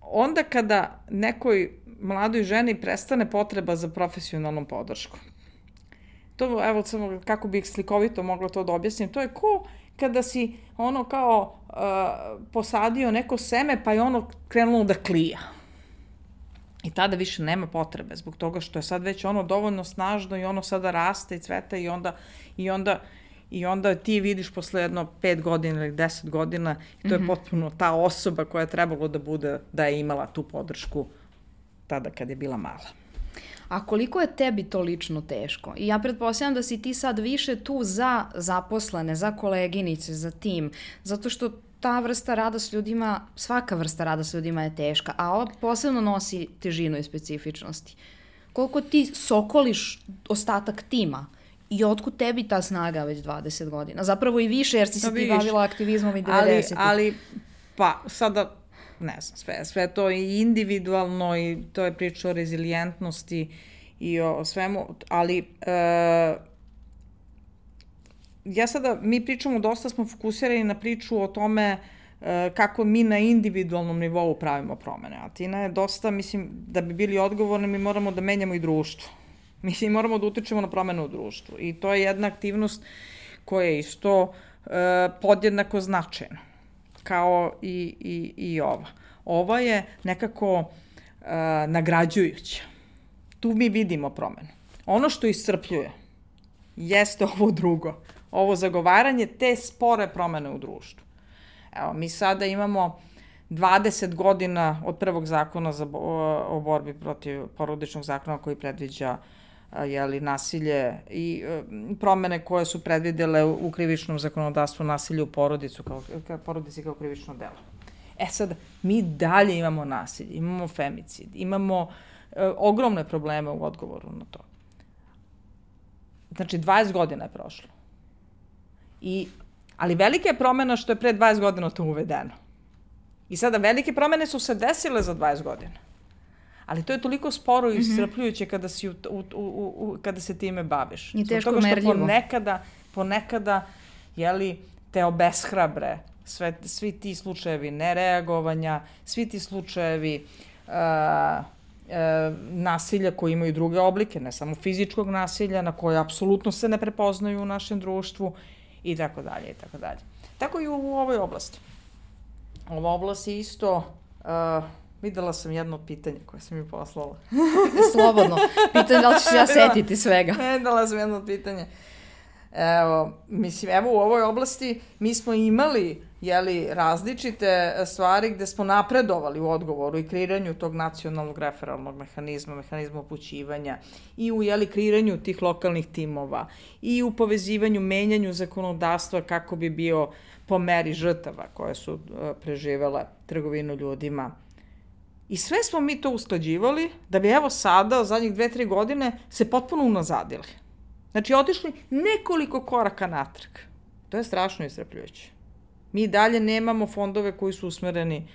onda kada nekoj mladoj ženi prestane potreba za profesionalnom podrškom, to, evo, samo kako bih slikovito mogla to da objasnim, to je ko kada si ono kao uh, posadio neko seme pa je ono krenulo da klija. I tada više nema potrebe, zbog toga što je sad već ono dovoljno snažno i ono sada raste i cveta i onda, i onda, i onda ti vidiš posle jedno pet godina ili deset godina i to je mm -hmm. potpuno ta osoba koja je trebalo da bude, da je imala tu podršku tada kad je bila mala. A koliko je tebi to lično teško? I ja pretpostavljam da si ti sad više tu za zaposlene, za koleginice, za tim, zato što ta vrsta rada s ljudima, svaka vrsta rada s ljudima je teška, a ova posebno nosi težinu i specifičnosti. Koliko ti sokoliš ostatak tima i otkud tebi ta snaga već 20 godina? Zapravo i više, jer si se ti bavila aktivizmom i 90. Ali, ali, pa, sada, ne znam, sve, sve to i individualno i to je priča o rezilijentnosti i o svemu, ali e, ja sada, mi pričamo, dosta smo fokusirani na priču o tome e, kako mi na individualnom nivou pravimo promene. A Tina je dosta, mislim, da bi bili odgovorni, mi moramo da menjamo i društvo. Mislim, moramo da utičemo na promene u društvu. I to je jedna aktivnost koja je isto e, podjednako značajna, kao i, i, i ova. Ova je nekako e, nagrađujuća. Tu mi vidimo promene. Ono što iscrpljuje jeste ovo drugo ovo zagovaranje te spore promene u društvu. Evo, mi sada imamo 20 godina od prvog zakona za, o, o borbi protiv porodičnog zakona koji predviđa jeli, nasilje i e, promene koje su predvidele u, krivičnom zakonodavstvu nasilje u porodicu kao, kao porodici kao krivično delo. E sad, mi dalje imamo nasilje, imamo femicid, imamo e, ogromne probleme u odgovoru na to. Znači, 20 godina je prošlo. I, ali velika je promena što je pre 20 godina to uvedeno. I sada velike promene su se desile za 20 godina. Ali to je toliko sporo i mhm. iscrpljujuće kada, si u, u, u, u, kada se time baviš. I teško toga što ponekada, ponekada jeli, te obeshrabre sve, svi ti slučajevi nereagovanja, svi ti slučajevi uh, e, nasilja koji imaju druge oblike, ne samo fizičkog nasilja, na koje apsolutno se ne prepoznaju u našem društvu i tako dalje i tako dalje. Tako i u, u ovoj oblasti. Ova oblast je isto, uh, videla sam jedno pitanje koje sam mi poslala. Slobodno. Pitanje da li ćeš ja setiti svega. Videla sam jedno pitanje. Evo, mislim, evo u ovoj oblasti mi smo imali jeli, različite stvari gde smo napredovali u odgovoru i kreiranju tog nacionalnog referalnog mehanizma, mehanizma upućivanja i u jeli, kreiranju tih lokalnih timova i u povezivanju, menjanju zakonodavstva kako bi bio po meri žrtava koje su uh, preživele trgovinu ljudima. I sve smo mi to usklađivali da bi evo sada, zadnjih dve, tri godine, se potpuno unazadili. Znači, otišli nekoliko koraka natrag. To je strašno isrepljujuće. Mi dalje nemamo fondove koji su usmereni,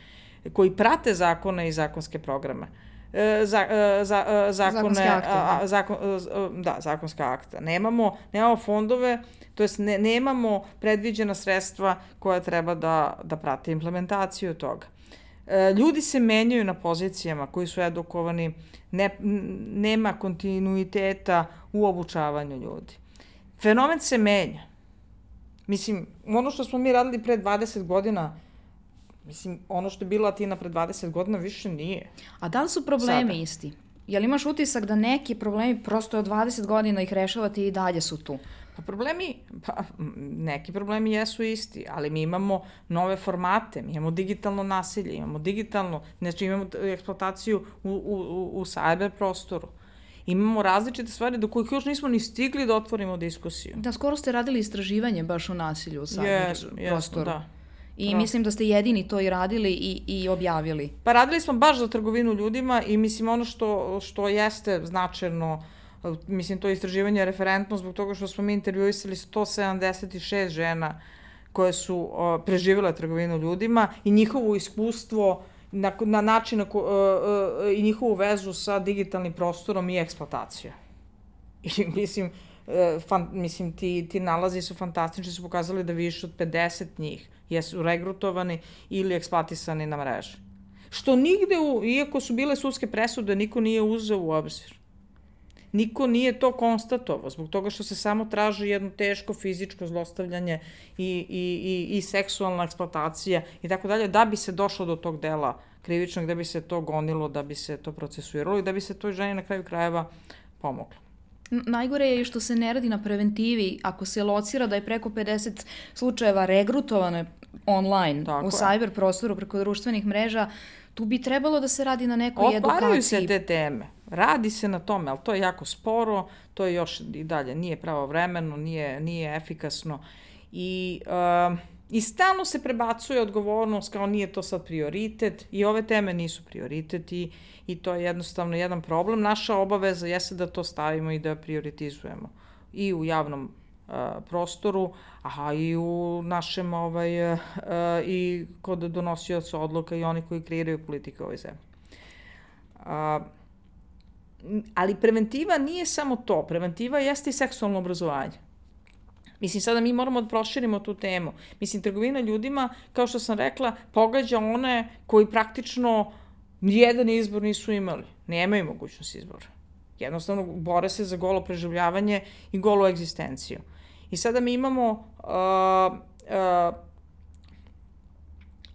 koji prate zakone i zakonske programe. E, za, e, za, e, zakone, akte, da. zakon, da, zakonska akta. Nemamo, nemamo fondove, to jest ne, nemamo predviđena sredstva koja treba da, da prate implementaciju toga. Ljudi se menjaju na pozicijama koji su edukovani, ne, nema kontinuiteta u obučavanju ljudi. Fenomen se menja. Mislim, ono što smo mi radili pre 20 godina, mislim, ono što je bila Atina pre 20 godina više nije. A da li su problemi Sada. isti? Jel imaš utisak da neki problemi prosto od 20 godina ih rešavate i dalje su tu? Pa problemi, pa neki problemi jesu isti, ali mi imamo nove formate, mi imamo digitalno nasilje, imamo digitalno, znači imamo eksploataciju u, u, u cyber prostoru. Imamo različite stvari do kojih još nismo ni stigli da otvorimo diskusiju. Da, skoro ste radili istraživanje baš o nasilju u cyber yes, prostoru. Yes, da. I da. mislim da ste jedini to i radili i, i objavili. Pa radili smo baš za trgovinu ljudima i mislim ono što, što jeste značajno uh, mislim, to istraživanje je referentno zbog toga što smo mi intervjuisali 176 žena koje su o, preživjela trgovinu ljudima i njihovo iskustvo na, na način na ko, uh, uh, i njihovu vezu sa digitalnim prostorom i eksploatacijom. I mislim, uh, fan, mislim ti, ti nalazi su fantastični, su pokazali da više od 50 njih jesu regrutovani ili eksploatisani na mreži. Što nigde, u, iako su bile sudske presude, niko nije uzeo u obzir niko nije to konstatovao, zbog toga što se samo traži jedno teško fizičko zlostavljanje i, i, i, i seksualna eksploatacija i tako dalje, da bi se došlo do tog dela krivičnog, da bi se to gonilo, da bi se to procesuiralo i da bi se toj ženi na kraju krajeva pomoglo. Najgore je što se ne radi na preventivi. Ako se locira da je preko 50 slučajeva regrutovane online Tako u cyber prostoru preko društvenih mreža, tu bi trebalo da se radi na nekoj Otvaraju edukaciji. Otvaraju se te teme. Radi se na tome, ali to je jako sporo, to je još i dalje, nije pravo vremeno, nije, nije efikasno. I, uh, I stalno se prebacuje odgovornost kao nije to sad prioritet i ove teme nisu prioritet i, i to je jednostavno jedan problem. Naša obaveza jeste da to stavimo i da prioritizujemo i u javnom uh, prostoru, a i u našem ovaj, uh, i kod donosioca odluka i oni koji kreiraju politike ovoj zemlji. Uh, ali preventiva nije samo to. Preventiva jeste i seksualno obrazovanje. Mislim, sada mi moramo da proširimo tu temu. Mislim, trgovina ljudima, kao što sam rekla, pogađa one koji praktično jedan izbor nisu imali. Nemaju mogućnost izbora. Jednostavno, bore se za golo preživljavanje i golu egzistenciju. I sada mi imamo uh, uh,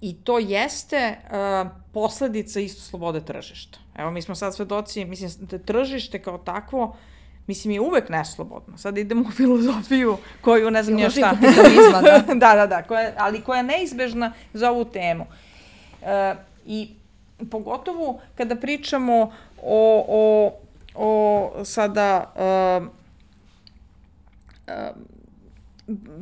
i to jeste uh, posledica isto slobode tržišta. Evo, mi smo sad svedoci, mislim, da tržište kao takvo, mislim, je uvek neslobodno. Sad idemo u filozofiju koju, ne znam, šta. kapitalizma, da. da, da, da, koja, ali koja je neizbežna za ovu temu. E, I pogotovo kada pričamo o, o, o sada e, e,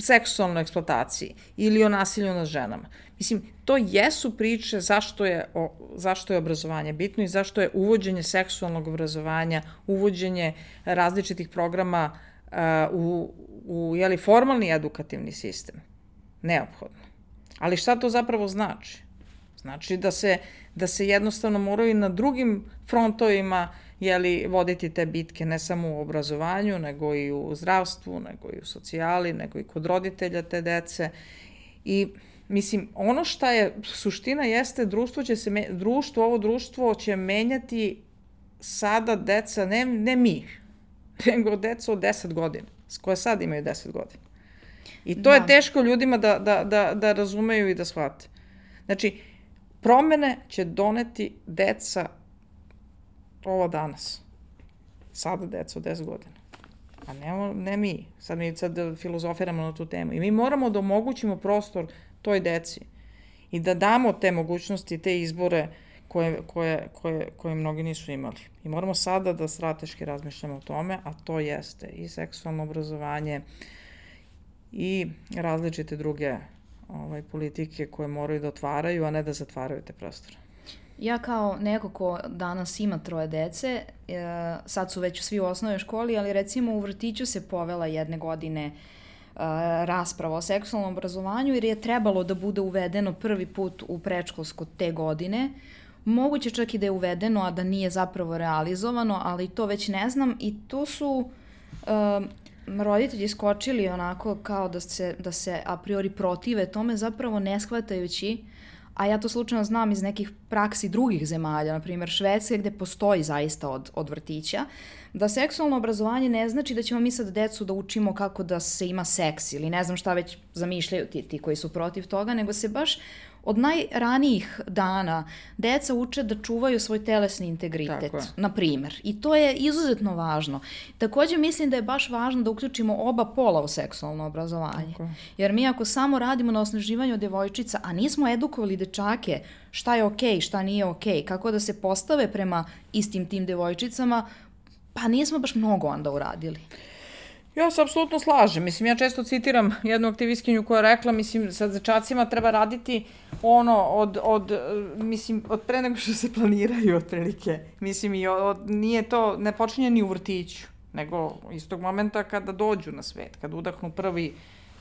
seksualnoj eksploataciji ili o nasilju nad ženama. Mislim, to jesu priče zašto je, o, zašto je obrazovanje bitno i zašto je uvođenje seksualnog obrazovanja, uvođenje različitih programa uh, u, u jeli, formalni edukativni sistem neophodno. Ali šta to zapravo znači? Znači da se, da se jednostavno moraju na drugim frontovima jeli, voditi te bitke ne samo u obrazovanju, nego i u zdravstvu, nego i u socijali, nego i kod roditelja te dece. I Mislim, ono šta je suština jeste društvo će se, društvo, ovo društvo će menjati sada deca, ne, ne mi, nego deca od 10 godina, koje sad imaju 10 godina. I to da. je teško ljudima da, da, da, da razumeju i da shvate. Znači, promene će doneti deca ovo danas. Sada deca od 10 godina. A ne, ne mi. Sad mi sad filozofiramo na tu temu. I mi moramo da omogućimo prostor toj deci i da damo te mogućnosti, te izbore koje, koje, koje, koje mnogi nisu imali. I moramo sada da strateški razmišljamo o tome, a to jeste i seksualno obrazovanje i različite druge ovaj, politike koje moraju da otvaraju, a ne da zatvaraju te prostore. Ja kao neko ko danas ima troje dece, e, sad su već svi u osnovnoj školi, ali recimo u vrtiću se povela jedne godine e, rasprava o seksualnom obrazovanju jer je trebalo da bude uvedeno prvi put u prečkolsko te godine. Moguće čak i da je uvedeno, a da nije zapravo realizovano, ali to već ne znam i tu su uh, roditelji skočili onako kao da se, da se a priori protive tome, zapravo ne shvatajući a ja to slučajno znam iz nekih praksi drugih zemalja, na primjer Švedske, gde postoji zaista od, od vrtića, da seksualno obrazovanje ne znači da ćemo mi sad decu da učimo kako da se ima seks ili ne znam šta već zamišljaju ti, ti koji su protiv toga, nego se baš od najranijih dana deca uče da čuvaju svoj telesni integritet, na primer. I to je izuzetno važno. Takođe mislim da je baš važno da uključimo oba pola u seksualno obrazovanje. Tako. Jer mi ako samo radimo na osnaživanju devojčica, a nismo edukovali dečake šta je okej, okay, šta nije okej, okay, kako da se postave prema istim tim devojčicama, pa nismo baš mnogo onda uradili. Ja se apsolutno slažem. Mislim, ja često citiram jednu aktivistkinju koja je rekla, mislim, sa dečacima treba raditi ono od, od, mislim, od pre nego što se planiraju otprilike. Mislim, i od, nije to, ne počinje ni u vrtiću, nego istog momenta kada dođu na svet, kada udahnu prvi,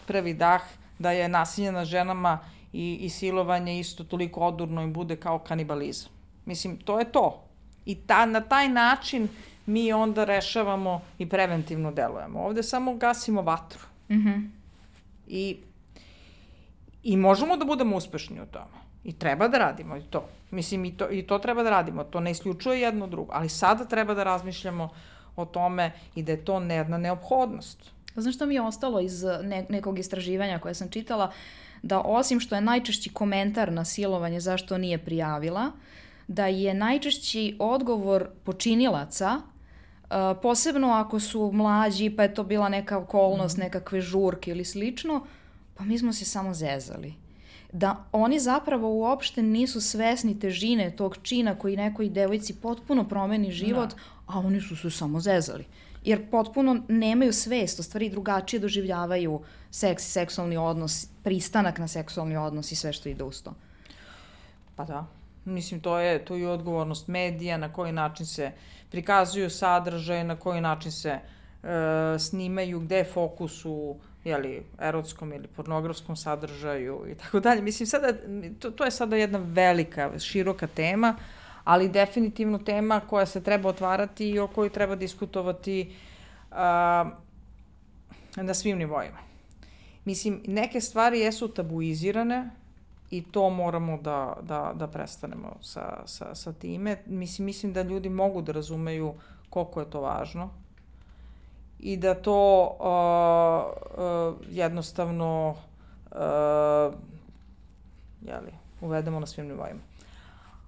prvi dah, da je nasilje na ženama i, i silovanje isto toliko odurno i bude kao kanibalizam. Mislim, to je to. I ta, na taj način mi onda rešavamo i preventivno delujemo. Ovde samo gasimo vatru. Mm -hmm. I, I možemo da budemo uspešni u tome. I treba da radimo i to. Mislim, i to, i to treba da radimo. To ne isključuje jedno drugo. Ali sada treba da razmišljamo o tome i da je to jedna neophodnost. Znaš što mi je ostalo iz ne, nekog istraživanja koje sam čitala? Da osim što je najčešći komentar na silovanje zašto nije prijavila, da je najčešći odgovor počinilaca posebno ako su mlađi, pa je to bila neka okolnost, mm. nekakve žurke ili slično, pa mi smo se samo zezali. Da oni zapravo uopšte nisu svesni težine tog čina koji nekoj devojci potpuno promeni život, da. a oni su se samo zezali. Jer potpuno nemaju svest, o stvari drugačije doživljavaju seks, seksualni odnos, pristanak na seksualni odnos i sve što ide uz to. Pa da. Mislim, to je, to je odgovornost medija, na koji način se prikazuju sadržaje, na koji način se e, snimaju, gde je fokus u jeli, erotskom ili pornografskom sadržaju i tako dalje. Mislim, sada, to, to je sada jedna velika, široka tema, ali definitivno tema koja se treba otvarati i o kojoj treba diskutovati a, na svim nivoima. Mislim, neke stvari jesu tabuizirane, i to moramo da, da, da prestanemo sa, sa, sa time. Mislim, mislim da ljudi mogu da razumeju koliko je to važno i da to uh, uh, jednostavno uh, jeli, uvedemo na svim nivoima.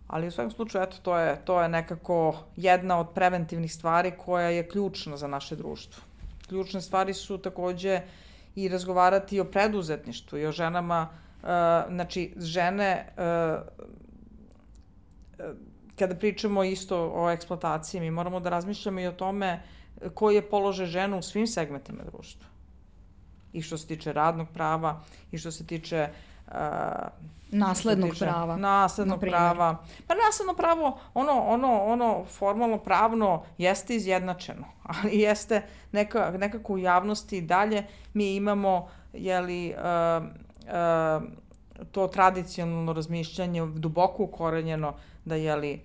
Ali u svakom slučaju, eto, to je, to je nekako jedna od preventivnih stvari koja je ključna za naše društvo. Ključne stvari su takođe i razgovarati o preduzetništvu i o ženama Uh, znači, žene, uh, kada pričamo isto o eksploataciji, mi moramo da razmišljamo i o tome koji je položaj žena u svim segmentima društva. I što se tiče radnog prava, i što se tiče uh, naslednog tiče, prava. Naslednog prava. Pa nasledno pravo, ono, ono, ono formalno pravno jeste izjednačeno, ali jeste neka, nekako u javnosti dalje mi imamo, jeli, uh, to tradicionalno razmišljanje duboko ukorenjeno da jeli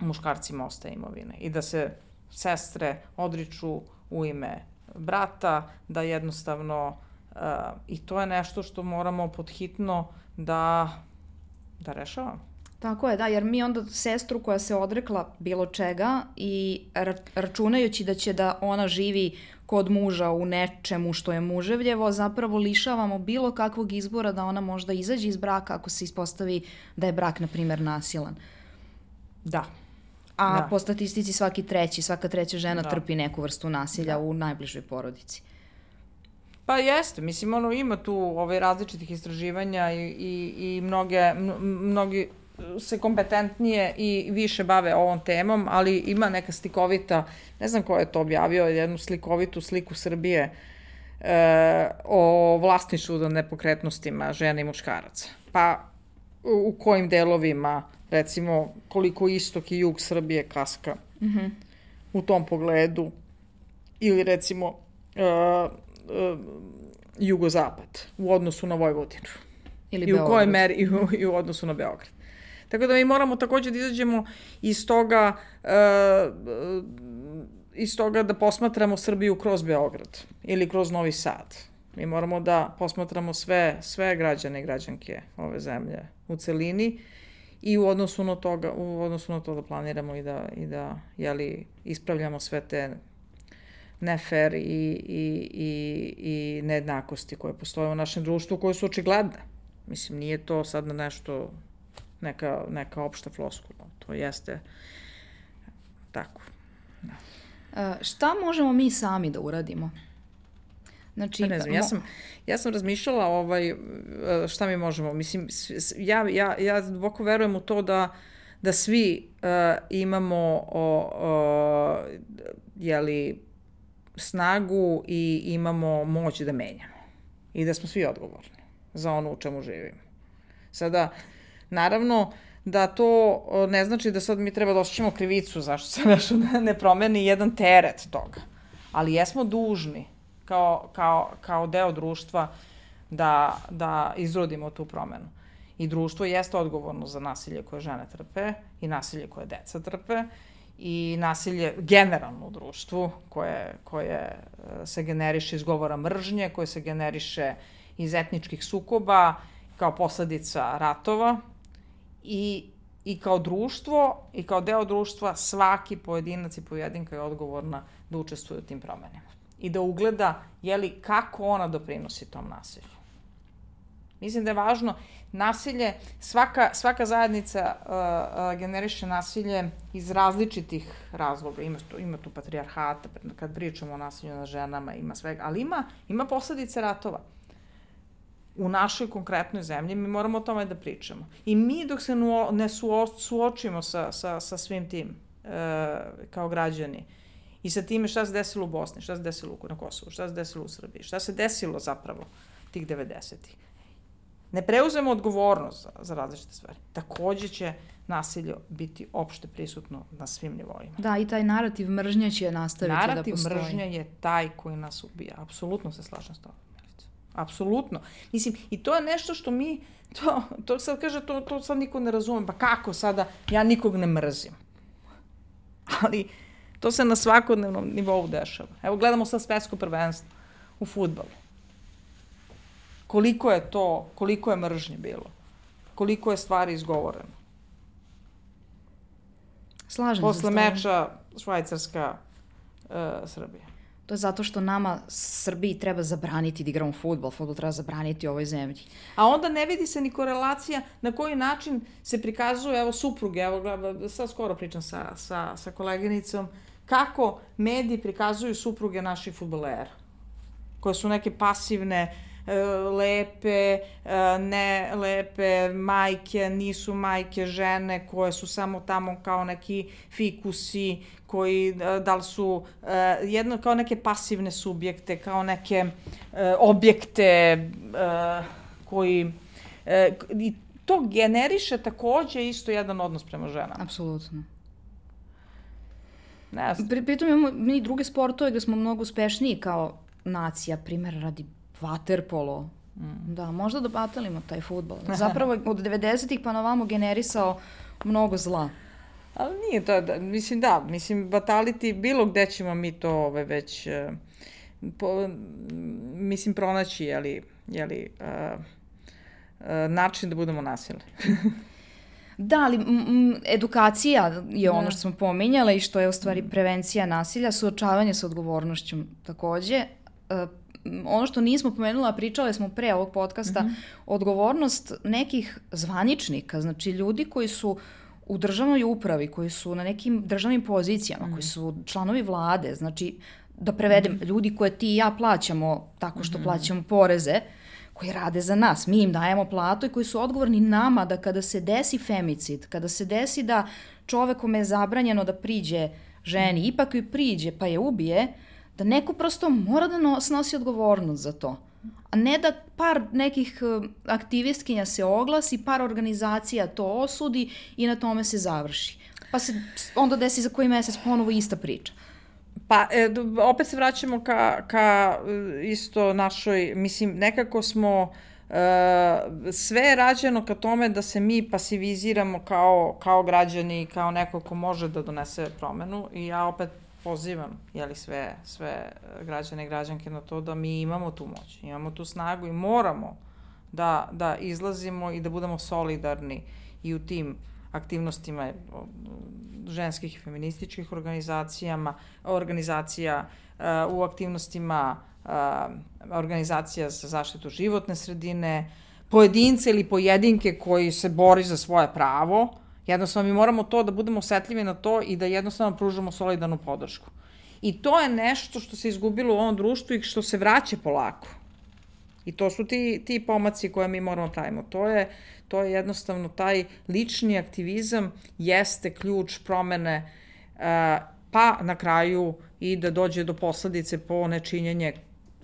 muškarcima ostaje imovine i da se sestre odriču u ime brata, da jednostavno uh, i to je nešto što moramo podhitno da, da rešavamo. Tako je, da, jer mi onda sestru koja se odrekla bilo čega i ra računajući da će da ona živi kod muža u nečemu što je muževljevo, zapravo lišavamo bilo kakvog izbora da ona možda izađe iz braka ako se ispostavi da je brak, na primer, nasilan. Da. A Da. po statistici svaki treći, svaka treća žena Da. trpi neku vrstu nasilja Da. u najbližoj porodici. Pa jeste, mislim, ono, ima tu ovaj, različitih istraživanja i, i, i mnoge, mnogi se kompetentnije i više bave ovom temom, ali ima neka slikovita, ne znam ko je to objavio, jednu slikovitu sliku Srbije e, o vlasništvu do nepokretnostima žene i muškaraca. Pa u, kojim delovima, recimo, koliko istok i jug Srbije kaska mm -hmm. u tom pogledu, ili recimo e, e, jugozapad u odnosu na Vojvodinu. Ili I u kojoj Beograd. meri i u, i u odnosu na Beograd. Tako da mi moramo takođe da izađemo iz toga e, iz toga da posmatramo Srbiju kroz Beograd ili kroz Novi Sad. Mi moramo da posmatramo sve, sve građane i građanke ove zemlje u celini i u odnosu na toga, u odnosu na to da planiramo i da, i da jeli, ispravljamo sve te nefer i, i, i, i nejednakosti koje postoje u našem društvu, koje su očigledne. Mislim, nije to sad nešto, neka, neka opšta floskula. To jeste tako. E, šta možemo mi sami da uradimo? Znači, Pa ne znam, ja sam, ja sam razmišljala ovaj, e, šta mi možemo. Mislim, ja, ja, ja duboko verujem u to da, da svi uh, imamo o, o, jeli, snagu i imamo moć da menjamo. I da smo svi odgovorni za ono u čemu živimo. Sada, naravno, da to ne znači da sad mi treba da osjećamo krivicu zašto se nešto ne, ne promeni jedan teret toga. Ali jesmo dužni kao, kao, kao deo društva da, da izrodimo tu promenu. I društvo jeste odgovorno za nasilje koje žene trpe i nasilje koje deca trpe i nasilje generalno u društvu koje, koje e, se generiše iz govora mržnje, koje se generiše iz etničkih sukoba kao posledica ratova i, i kao društvo i kao deo društva svaki pojedinac i pojedinka je odgovorna da učestvuje u tim promenama i da ugleda jeli, kako ona doprinosi tom nasilju. Mislim da je važno nasilje, svaka, svaka zajednica uh, uh, generiše nasilje iz različitih razloga. Ima tu, ima tu patrijarhata, kad pričamo o nasilju na ženama, ima svega, ali ima, ima posledice ratova u našoj konkretnoj zemlji, mi moramo o tome da pričamo. I mi dok se ne suo, suočimo sa, sa, sa svim tim e, kao građani i sa time šta se desilo u Bosni, šta se desilo u- na Kosovu, šta se desilo u Srbiji, šta se desilo zapravo tih 90-ih. Ne preuzemo odgovornost za, za različite stvari. Takođe će nasilje biti opšte prisutno na svim nivoima. Da, i taj narativ mržnje će nastaviti Narativ da postoji. mržnje je taj koji nas ubija. Apsolutno se slažem s tobom. Apsolutno. Mislim, i to je nešto što mi, to, to sad kaže, to, to sad niko ne razume. Pa kako sada, ja nikog ne mrzim. Ali to se na svakodnevnom nivou dešava. Evo gledamo sad svetsko prvenstvo u futbalu. Koliko je to, koliko je mržnje bilo. Koliko je stvari izgovoreno. Slažem se Posle s tobom. meča Švajcarska uh, Srbija. To je zato što nama Srbiji treba zabraniti da igramo futbol. Futbol treba zabraniti u ovoj zemlji. A onda ne vidi se ni korelacija na koji način se prikazuje, evo, supruge, evo, sad skoro pričam sa, sa, sa koleginicom, kako mediji prikazuju supruge naših futbolera, koje su neke pasivne, e, lepe, e, ne lepe majke, nisu majke žene koje su samo tamo kao neki fikusi koji e, da li su e, jedno kao neke pasivne subjekte, kao neke e, objekte e, koji e, i to generiše takođe isto jedan odnos prema ženama. Apsolutno. Ne znam. Pri, pritom imamo mi druge sportove gde smo mnogo uspešniji kao nacija, primjer radi vaterpolo. Mm. Da, možda da batalimo taj futbol. Zapravo od 90-ih pa na vamo generisao mnogo zla. Ali nije to, da, mislim da, mislim bataliti bilo gde ćemo mi to ove, već, e, po, mislim pronaći, jeli, jeli, uh, uh, način da budemo nasilni. Da, ali m, edukacija je ono da. što smo pominjala i što je u stvari mm. prevencija nasilja, suočavanje sa odgovornošću takođe. Ono što nismo pomenula, pričale smo pre ovog podcasta, mm -hmm. odgovornost nekih zvaničnika, znači ljudi koji su u državnoj upravi, koji su na nekim državnim pozicijama, mm -hmm. koji su članovi vlade, znači da prevedem, mm -hmm. ljudi koje ti i ja plaćamo tako što mm -hmm. plaćamo poreze, koji rade za nas, mi im dajemo platu i koji su odgovorni nama da kada se desi femicid, kada se desi da čovek kome je zabranjeno da priđe ženi, mm. ipak joj priđe pa je ubije, da neko prosto mora da snosi odgovornost za to. A ne da par nekih e, aktivistkinja se oglasi, par organizacija to osudi i na tome se završi. Pa se onda desi za koji mesec ponovo ista priča. Pa, e, opet se vraćamo ka, ka e, isto našoj, mislim, nekako smo e, sve je rađeno ka tome da se mi pasiviziramo kao, kao građani, kao neko ko može da donese promenu i ja opet pozivam jeli, sve, sve građane i građanke na to da mi imamo tu moć, imamo tu snagu i moramo da, da izlazimo i da budemo solidarni i u tim aktivnostima ženskih i feminističkih organizacijama, organizacija uh, u aktivnostima uh, organizacija za zaštitu životne sredine, pojedince ili pojedinke koji se bori za svoje pravo. Jednostavno mi moramo to da budemo osetljivi na to i da jednostavno pružamo solidarnu podršku. I to je nešto što se izgubilo u ovom društvu i što se vraća polako. I to su ti, ti pomaci koje mi moramo pravimo. To je, to je jednostavno taj lični aktivizam jeste ključ promene, uh, pa na kraju i da dođe do posledice po nečinjenje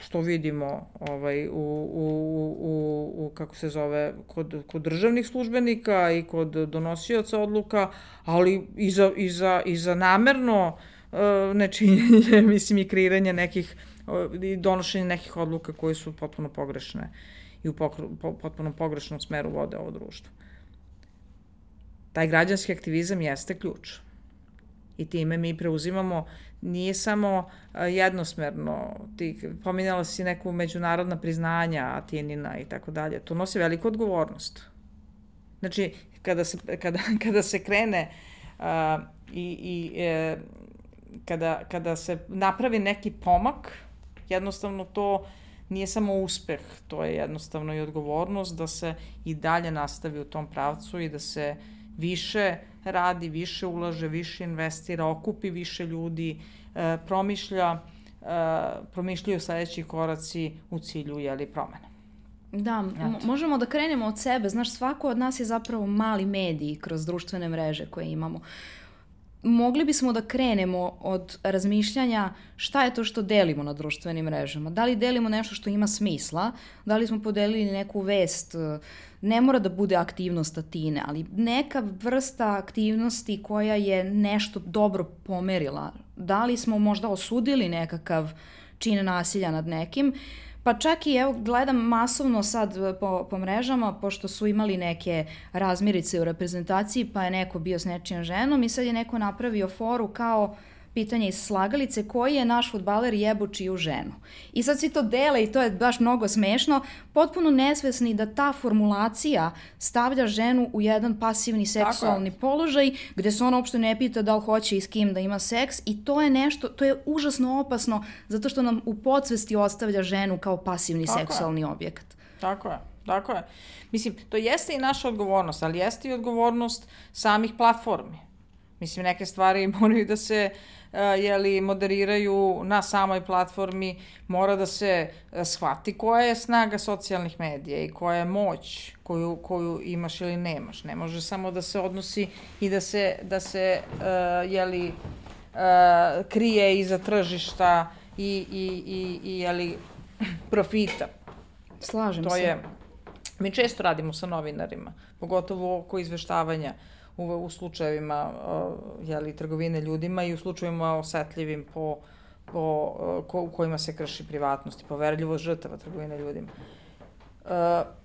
što vidimo ovaj, u, u, u, u, kako se zove, kod, kod državnih službenika i kod donosioca odluka, ali i za, i za, i za namerno uh, nečinjenje, mislim, i kreiranje nekih uh, i donošenje nekih odluka koje su potpuno pogrešne i u pokru, po, potpuno pogrešnom smeru vode ovo društvo. Taj građanski aktivizam jeste ključ. I time mi preuzimamo, nije samo jednosmerno, ti pominjala si neku međunarodna priznanja Atinina i tako dalje, to nosi veliku odgovornost. Znači, kada se, kada, kada se krene uh, i, i e, kada, kada se napravi neki pomak, jednostavno to nije samo uspeh, to je jednostavno i odgovornost da se i dalje nastavi u tom pravcu i da se više radi, više ulaže, više investira, okupi više ljudi, e, promišlja, e, promišljaju sledeći koraci u cilju jeli, promene. Da, možemo da krenemo od sebe. Znaš, svako od nas je zapravo mali mediji kroz društvene mreže koje imamo. Uh, mogli bismo da krenemo od razmišljanja šta je to što delimo na društvenim mrežama. Da li delimo nešto što ima smisla, da li smo podelili neku vest, ne mora da bude aktivnost Atine, ali neka vrsta aktivnosti koja je nešto dobro pomerila. Da li smo možda osudili nekakav čin nasilja nad nekim, Pa čak i evo gledam masovno sad e, po, po mrežama, pošto su imali neke razmirice u reprezentaciji, pa je neko bio s nečijom ženom i sad je neko napravio foru kao uh, pitanje iz slagalice, koji je naš futbaler jebo čiju ženu. I sad svi to dele i to je baš mnogo smešno, potpuno nesvesni da ta formulacija stavlja ženu u jedan pasivni seksualni Tako. položaj, gde se ona uopšte ne pita da li hoće i s kim da ima seks i to je nešto, to je užasno opasno zato što nam u podsvesti ostavlja ženu kao pasivni Tako seksualni je. objekat. Tako je. Tako je. Mislim, to jeste i naša odgovornost, ali jeste i odgovornost samih platformi. Mislim, neke stvari moraju da se uh, jeli, moderiraju na samoj platformi, mora da se eh, shvati koja je snaga socijalnih medija i koja je moć koju, koju imaš ili nemaš. Ne može samo da se odnosi i da se, da se uh, jeli, uh, krije iza tržišta i, i, i, i jeli, profita. Slažem to se. Je, mi često radimo sa novinarima, pogotovo oko izveštavanja uh, u, u slučajevima uh, jeli, trgovine ljudima i u slučajevima osetljivim po, po, uh, ko, u kojima se krši privatnost i poverljivost žrtava trgovine ljudima. Uh,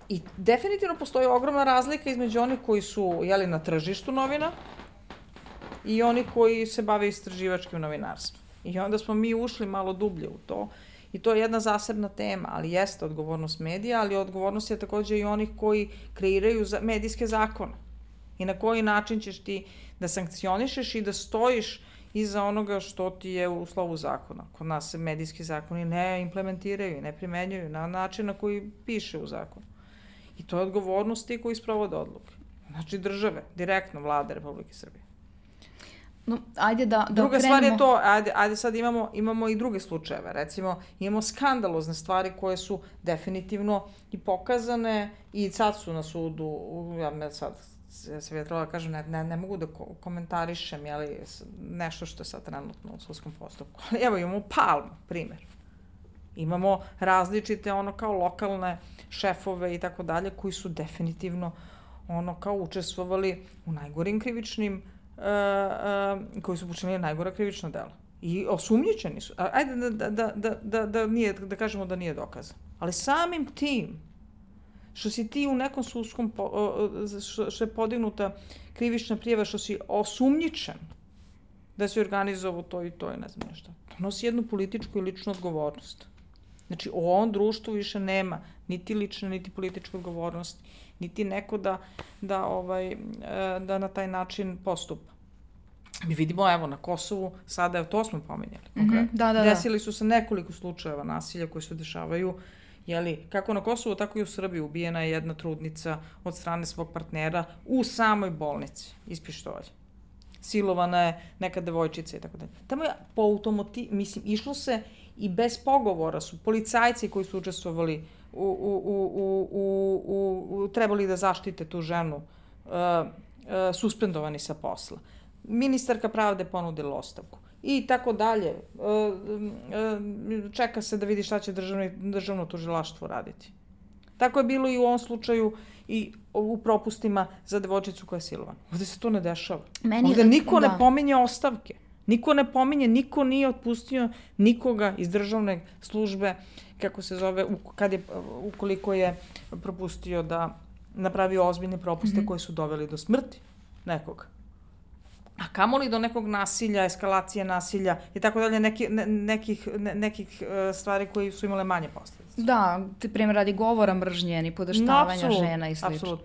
I definitivno postoji ogromna razlika između onih koji su jeli, na tržištu novina i onih koji se bave istraživačkim novinarstvom. I onda smo mi ušli malo dublje u to I to je jedna zasebna tema, ali jeste odgovornost medija, ali odgovornost je takođe i onih koji kreiraju medijske zakone i na koji način ćeš ti da sankcionišeš i da stojiš iza onoga što ti je u slovu zakona. Kod nas se medijski zakoni ne implementiraju, ne primenjuju na način na koji piše u zakonu. I to je odgovornost ti koji sprovode odluke. Znači države, direktno vlade Republike Srbije. No, ajde da, da Druga krenemo... stvar je to, ajde, ajde sad imamo, imamo i druge slučajeve. Recimo, imamo skandalozne stvari koje su definitivno i pokazane i sad su na sudu, ja me sad se vjetrala da kažem, ne, ne, ne mogu da ko komentarišem jeli, nešto što je sad trenutno u sudskom postupku. Ali evo imamo Palmu, primer. Imamo različite ono kao lokalne šefove i tako dalje koji su definitivno ono kao učestvovali u najgorim krivičnim uh, uh, koji su počinili najgora krivična dela. I osumnjičeni su. Ajde da, da, da, da, da, da, nije, da kažemo da nije dokazan. Ali samim tim što si ti u nekom sudskom, što, što je podignuta krivična prijeva, što si osumnjičen da si organizovao to i to i ne znam nešto. To nosi jednu političku i ličnu odgovornost. Znači, u ovom društvu više nema niti lične, niti političku odgovornost, niti neko da, da, ovaj, e, da na taj način postupa. Mi vidimo, evo, na Kosovu, sada, to smo pomenjali, Mm -hmm, da, da, da. Desili su se nekoliko slučajeva nasilja koji se dešavaju jeli, kako na Kosovu, tako i u Srbiji ubijena je jedna trudnica od strane svog partnera u samoj bolnici iz pištolja. Silovana je neka devojčica i tako dalje. Tamo je po automoti, mislim, išlo se i bez pogovora su policajci koji su učestvovali u, u, u, u, u, u, trebali da zaštite tu ženu uh, uh, suspendovani sa posla. Ministarka pravde ponudila ostavku i tako dalje. E, e, čeka se da vidi šta će državno, državno tužilaštvo raditi. Tako je bilo i u ovom slučaju i u propustima za devojčicu koja je silovana. Ovde se to ne dešava. Meni, Ovde niko da. ne pominje ostavke. Niko ne pominje, niko nije otpustio nikoga iz državne službe, kako se zove, kad je, ukoliko je propustio da napravi ozbiljne propuste mm -hmm. koje su doveli do smrti nekoga a kamoli do nekog nasilja, eskalacije nasilja i tako dalje, neki, ne, nekih, ne, nekih uh, stvari koji su imale manje posledice. Da, ti primjer radi govora mržnje, ni podaštavanja no, žena i sl. Absolut.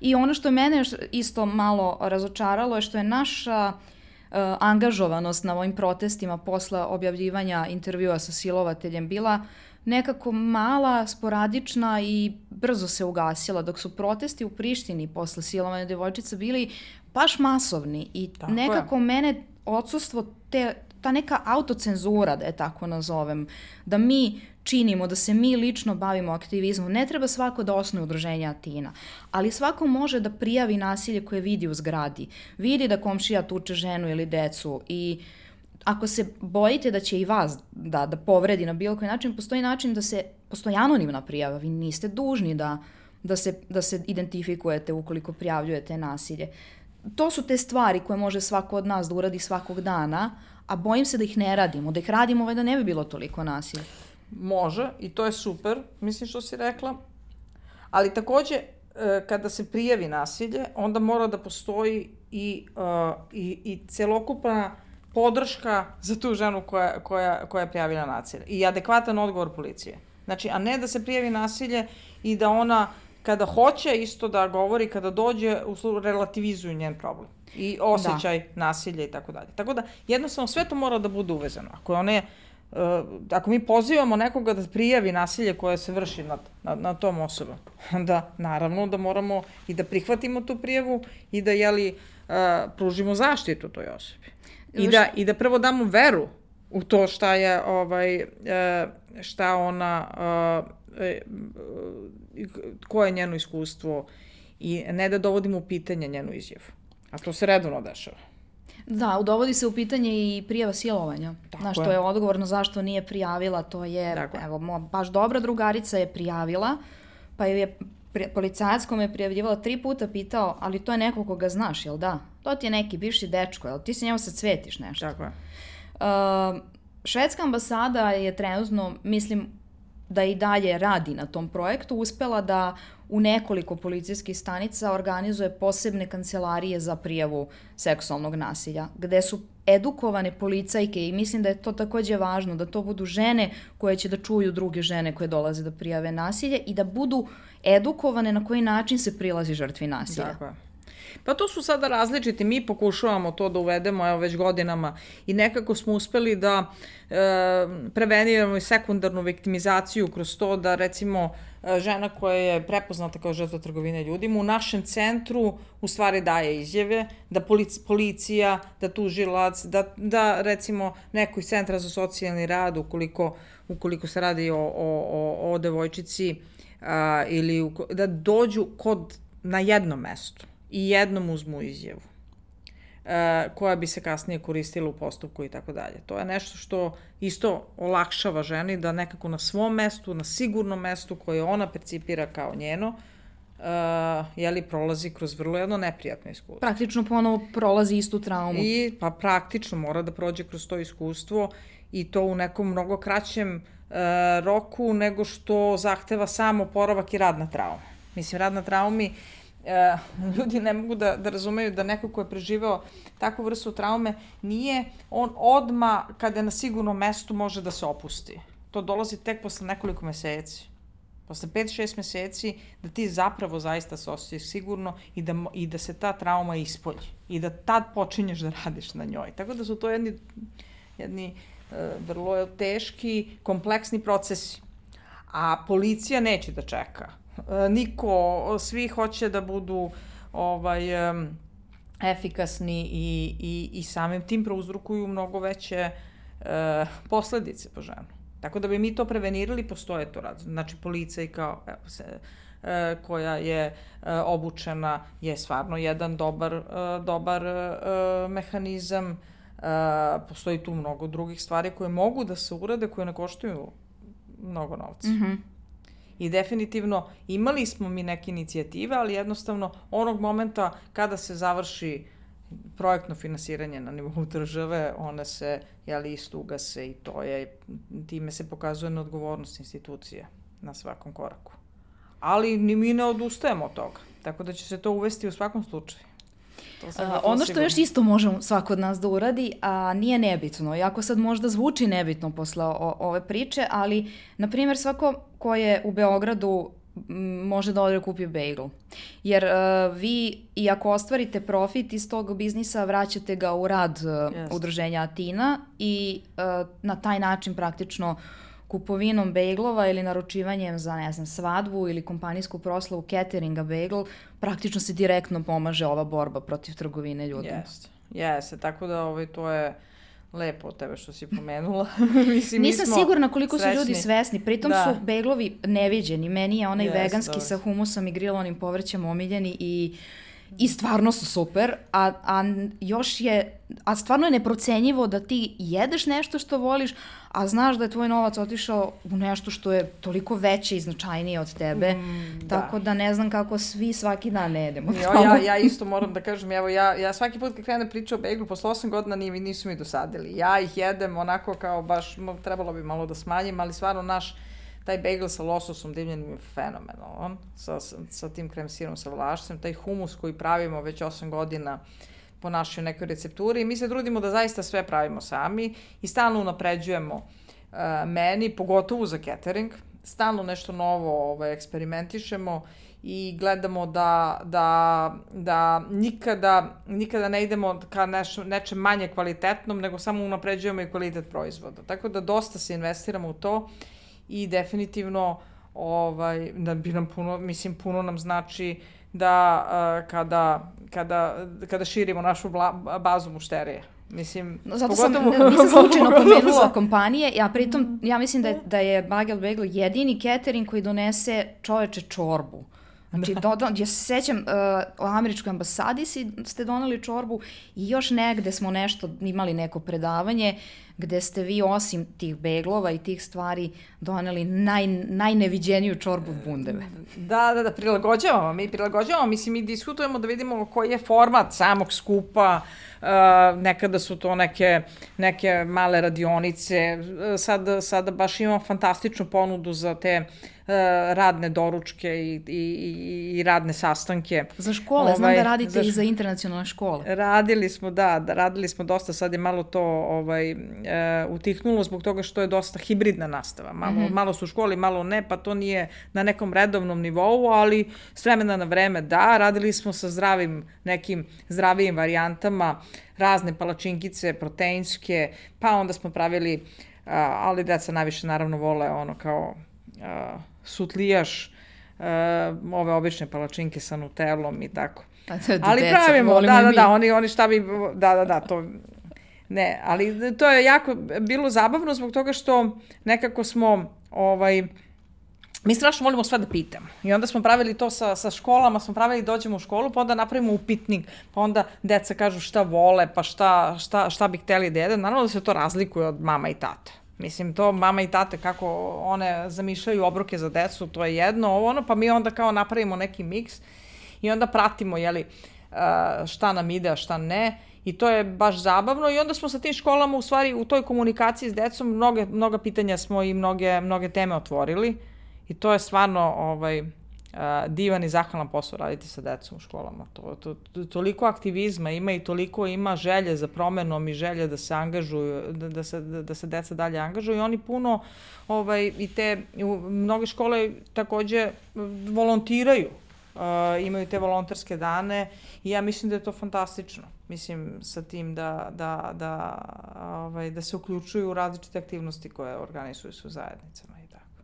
I ono što mene isto malo razočaralo je što je naša uh, angažovanost na ovim protestima posle objavljivanja intervjua sa silovateljem bila nekako mala, sporadična i brzo se ugasila, dok su protesti u Prištini posle silovanja devojčica bili baš masovni i tako nekako je. mene odsustvo te, ta neka autocenzura, da je tako nazovem, da mi činimo, da se mi lično bavimo aktivizmom. Ne treba svako da osnuje udruženja Atina, ali svako može da prijavi nasilje koje vidi u zgradi. Vidi da komšija tuče ženu ili decu i ako se bojite da će i vas da, da povredi na bilo koji način, postoji način da se, postoji anonimna prijava, vi niste dužni da, da, se, da se identifikujete ukoliko prijavljujete nasilje to su te stvari koje može svako od nas da uradi svakog dana, a bojim se da ih ne radimo, da ih radimo ovaj da ne bi bilo toliko nasilja. Može i to je super, mislim što si rekla, ali takođe e, kada se prijavi nasilje, onda mora da postoji i, uh, i, i celokupna podrška za tu ženu koja, koja, koja je prijavila nasilje i adekvatan odgovor policije. Znači, a ne da se prijavi nasilje i da ona kada hoće isto da govori, kada dođe, relativizuju njen problem i osjećaj da. nasilja i tako dalje. Tako da jednostavno sve to mora da bude uvezano. Ako one uh, ako mi pozivamo nekoga da prijavi nasilje koje se vrši nad, nad, nad tom osobom, onda naravno da moramo i da prihvatimo tu prijavu i da jeli, uh, pružimo zaštitu toj osobi. I da, I da prvo damo veru u to šta je ovaj, uh, šta ona uh, koje je njeno iskustvo i ne da dovodimo u pitanje njenu izjavu. A to se redovno dešava. Da, dovodi se u pitanje i prijava silovanja. Tako Znaš, je. to je odgovorno zašto nije prijavila, to je, Tako evo, mo, baš dobra drugarica je prijavila, pa je policajac kome je prijavljivala tri puta pitao, ali to je neko koga znaš, jel da? To ti je neki bivši dečko, jel ti se njemu sad cvetiš nešto? Tako je. Uh, švedska ambasada je trenutno, mislim, da i dalje radi na tom projektu, uspela da u nekoliko policijskih stanica organizuje posebne kancelarije za prijavu seksualnog nasilja, gde su edukovane policajke i mislim da je to takođe važno, da to budu žene koje će da čuju druge žene koje dolaze da prijave nasilje i da budu edukovane na koji način se prilazi žrtvi nasilja. Tako je. Pa to su sada različiti, mi pokušavamo to da uvedemo evo već godinama i nekako smo uspeli da e, preveniramo i sekundarnu viktimizaciju kroz to da recimo e, žena koja je prepoznata kao žrtva trgovine ljudima u našem centru u stvari daje izjave, da policija, da tužilac, da, da recimo neko iz centra za socijalni rad ukoliko, ukoliko se radi o, o, o, o devojčici a, ili u, da dođu kod na jednom mestu i jednom uzmu izjavu e, koja bi se kasnije koristila u postupku i tako dalje. To je nešto što isto olakšava ženi da nekako na svom mestu, na sigurnom mestu koje ona percipira kao njeno, uh, jeli, prolazi kroz vrlo jedno neprijatno iskustvo. Praktično ponovo prolazi istu traumu. I pa praktično mora da prođe kroz to iskustvo i to u nekom mnogo kraćem uh, roku nego što zahteva samo poravak i rad na traumu. Mislim, rad na traumi e, ljudi ne mogu da, da razumeju da neko ko je preživeo takvu vrstu traume nije on odma kada je na sigurnom mestu može da se opusti. To dolazi tek posle nekoliko meseci. Posle 5-6 meseci da ti zapravo zaista se osjećaš sigurno i da, i da se ta trauma ispolji. I da tad počinješ da radiš na njoj. Tako da su to jedni, jedni e, vrlo teški, kompleksni procesi. A policija neće da čeka niko, svi hoće da budu ovaj, efikasni i, i, i samim tim prouzrukuju mnogo veće uh, posledice po ženu. Tako da bi mi to prevenirali, postoje to rad. Znači, policija i kao, evo se, uh, koja je uh, obučena je stvarno jedan dobar, uh, dobar uh, mehanizam. Uh, postoji tu mnogo drugih stvari koje mogu da se urade, koje ne koštuju mnogo novca. Mm -hmm. I definitivno imali smo mi neke inicijative, ali jednostavno onog momenta kada se završi projektno finansiranje na nivou države, ona se, jeli, isto ugase i to je, time se pokazuje neodgovornost institucije na svakom koraku. Ali ni mi ne odustajemo od toga, tako da će se to uvesti u svakom slučaju. A, ono što još isto može svako od nas da uradi, a nije nebitno, iako sad možda zvuči nebitno posle o, ove priče, ali, na primjer, svako ko je u Beogradu može da ode da kupi bagel. Jer uh, vi, i ako ostvarite profit iz tog biznisa, vraćate ga u rad uh, yes. udruženja Atina i uh, na taj način praktično uh, kupovinom beglova ili naručivanjem za, ne znam, svadbu ili kompanijsku proslavu cateringa bagel, praktično se direktno pomaže ova borba protiv trgovine ljudima. Jeste, jeste, tako da ovaj, to je lepo od tebe što si pomenula. Mislim, Nisam sigurna koliko srećni. su ljudi svesni. Pritom da. su beglovi neviđeni. Meni je onaj yes, veganski dobro. sa humusom i grilovanim povrćem omiljeni i i stvarno su super, a, a još je, a stvarno je neprocenjivo da ti jedeš nešto što voliš, a znaš da je tvoj novac otišao u nešto što je toliko veće i značajnije od tebe, mm, da. tako da ne znam kako svi svaki dan ne jedemo. Jo, ja, ja isto moram da kažem, evo ja, ja svaki put kad krenem priča o beglu, posle 8 godina ni, nisu mi dosadili. Ja ih jedem onako kao baš, trebalo bi malo da smanjim, ali stvarno naš, taj bagel sa lososom divljenim je fenomenalan, sa, sa, tim krem sirom sa vlašcem, taj humus koji pravimo već 8 godina po našoj nekoj recepturi i mi se trudimo da zaista sve pravimo sami i stalno unapređujemo uh, meni, pogotovo za catering, stalno nešto novo ovaj, eksperimentišemo i gledamo da, da, da nikada, nikada ne idemo ka neš, nečem manje kvalitetnom, nego samo unapređujemo i kvalitet proizvoda. Tako da dosta se investiramo u to i definitivno ovaj, da bi nam puno, mislim, puno nam znači da uh, kada, kada, kada širimo našu bla, bazu mušterije. Mislim, no, zato pogotovo, sam, nisam slučajno pomenula kompanije, ja pritom, ja mislim da je, da je Bagel Bagel jedini catering koji donese čoveče čorbu. Znači, da. do, ja se sećam, uh, o američkoj ambasadi si, ste donali čorbu i još negde smo nešto, imali neko predavanje gde ste vi osim tih beglova i tih stvari doneli naj, najneviđeniju čorbu bundeve. Da, da, da, prilagođavamo. Mi prilagođavamo, mislim, mi diskutujemo da vidimo koji je format samog skupa, Uh, nekada su to neke, neke male radionice, sad, sad baš imamo fantastičnu ponudu za te uh, radne doručke i, i, i radne sastanke. Za škole, ovaj, znam da ovaj, radite za, i za internacionalne škole. Radili smo, da, da, radili smo dosta, sad je malo to ovaj, e, utihnulo zbog toga što je dosta hibridna nastava. Malo, mm -hmm. malo su u školi, malo ne, pa to nije na nekom redovnom nivou, ali s vremena na vreme da. Radili smo sa zdravim, nekim zdravijim varijantama, razne palačinkice, proteinske, pa onda smo pravili, a, ali deca najviše naravno vole ono kao a, sutlijaš, a, ove obične palačinke sa nutelom i tako. Pa da ali deca, pravimo, da, da, da, oni, oni šta bi, da, da, da, to, ne, ali to je jako bilo zabavno zbog toga što nekako smo, ovaj, mi strašno volimo sve da pitamo. I onda smo pravili to sa, sa školama, smo pravili dođemo u školu, pa onda napravimo upitnik, pa onda deca kažu šta vole, pa šta, šta, šta bi hteli da jede. Naravno da se to razlikuje od mama i tate. Mislim, to mama i tate, kako one zamišljaju obroke za decu, to je jedno, ovo ono, pa mi onda kao napravimo neki miks i onda pratimo, jeli, šta nam ide, a šta ne. I to je baš zabavno i onda smo sa tim školama u stvari u toj komunikaciji s decom mnoge, mnoga pitanja smo i mnoge, mnoge teme otvorili i to je stvarno ovaj, divan i zahvalan posao raditi sa decom u školama. To, to, to, toliko aktivizma ima i toliko ima želje za promenom i želje da se angažuju, da, da, se, da, da se deca dalje angažuju i oni puno ovaj, i te, mnoge škole takođe volontiraju uh, imaju te volonterske dane i ja mislim da je to fantastično. Mislim sa tim da, da, da, ovaj, da se uključuju u različite aktivnosti koje organizuju su zajednicama i tako.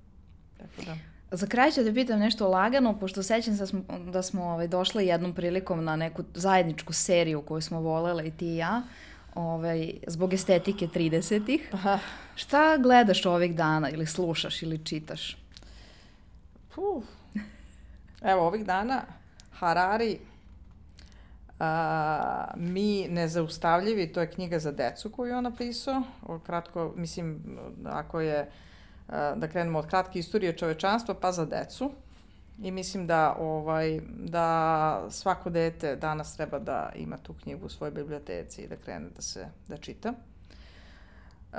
Tako da... Za kraj ću da pitam nešto lagano, pošto sećam se da smo, da smo ovaj, došli jednom prilikom na neku zajedničku seriju koju smo volele i ti i ja, ovaj, zbog estetike 30-ih. Šta gledaš ovih dana ili slušaš ili čitaš? Puh, Evo, ovih dana Harari a, Mi nezaustavljivi, to je knjiga za decu koju je on napisao. O, kratko, mislim, ako je, da krenemo od kratke istorije čovečanstva, pa za decu. I mislim da, ovaj, da svako dete danas treba da ima tu knjigu u svojoj biblioteci i da krene da se da čita. Uh,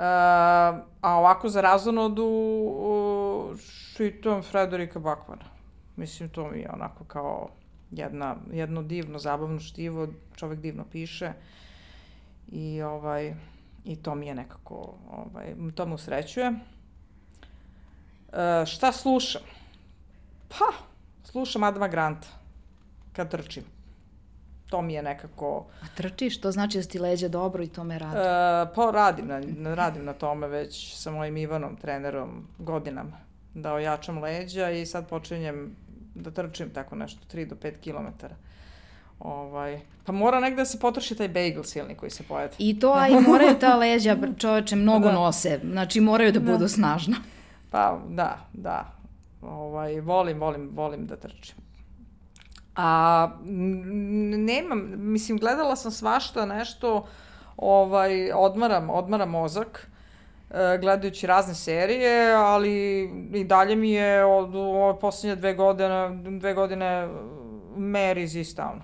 a ovako za razonodu uh, čitam Frederika Bakmana. Mislim, to mi je onako kao jedna, jedno divno, zabavno štivo, čovek divno piše i ovaj, i to mi je nekako, ovaj, to me usrećuje. E, šta slušam? Pa, slušam Adama Granta kad trčim. To mi je nekako... A trčiš? To znači da ti leđe dobro i to me radi? E, pa radim na, radim na tome već sa mojim Ivanom, trenerom, godinama. Da ojačam leđa i sad počinjem da trčim tako nešto, 3 do 5 kilometara. Ovaj, pa mora negde da se potroši taj bagel silni koji se pojede. I to, a i moraju ta leđa, čoveče, mnogo da. nose. Znači, moraju da, da. budu snažna. Pa, da, da. Ovaj, volim, volim, volim da trčim. A nemam, mislim, gledala sam svašta nešto, ovaj, odmaram, odmaram mozak gledajući razne serije, ali i dalje mi je od ove poslednje dve godine, dve godine Mary iz Easttown.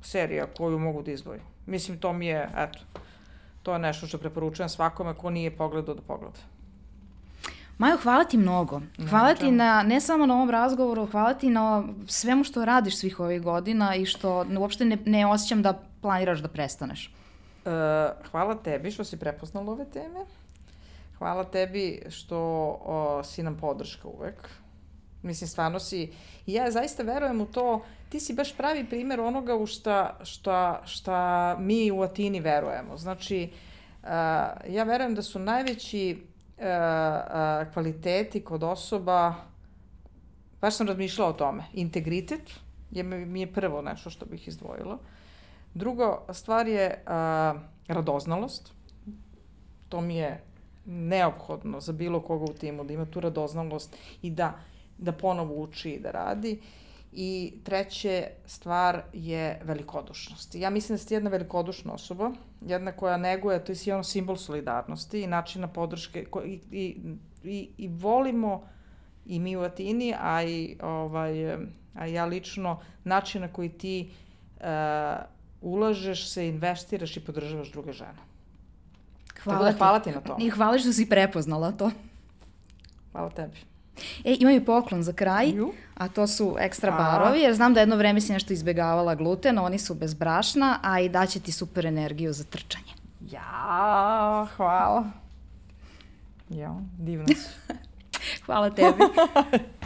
Serija koju mogu da izdvojim. Mislim, to mi je, eto, to je nešto što preporučujem svakome ko nije pogledao da pogleda. Majo, hvala ti mnogo. Hvala ti na, ne samo na ovom razgovoru, hvala ti na svemu što radiš svih ovih godina i što uopšte ne, ne osjećam da planiraš da prestaneš. Uh, hvala tebi što si prepoznala ove teme. Hvala tebi što o, si nam podrška uvek. Mislim, stvarno si... I ja zaista verujem u to, ti si baš pravi primer onoga u šta, šta, šta mi u Atini verujemo. Znači, uh, ja verujem da su najveći uh, uh, kvaliteti kod osoba, baš sam razmišljala o tome, integritet je, mi je prvo nešto što bih izdvojila. Drugo stvar je uh, radoznalost. To mi je neophodno za bilo koga u timu da ima tu radoznalost i da, da ponovo uči i da radi. I treće stvar je velikodušnost. Ja mislim da ste jedna velikodušna osoba, jedna koja neguje, to je ono simbol solidarnosti i načina podrške i, i, i, i volimo i mi u Atini, a i, ovaj, a ja lično, način na koji ti uh, ulažeš se, investiraš i podržavaš druge žene. Hvala, da hvala ti. na to. I hvala što si prepoznala to. Hvala tebi. E, imam i poklon za kraj, a to su ekstra a. barovi, jer znam da jedno vreme si nešto izbjegavala gluten, oni su bez brašna, a i daće ti super energiju za trčanje. Ja, hvala. Ja, divno si. hvala tebi.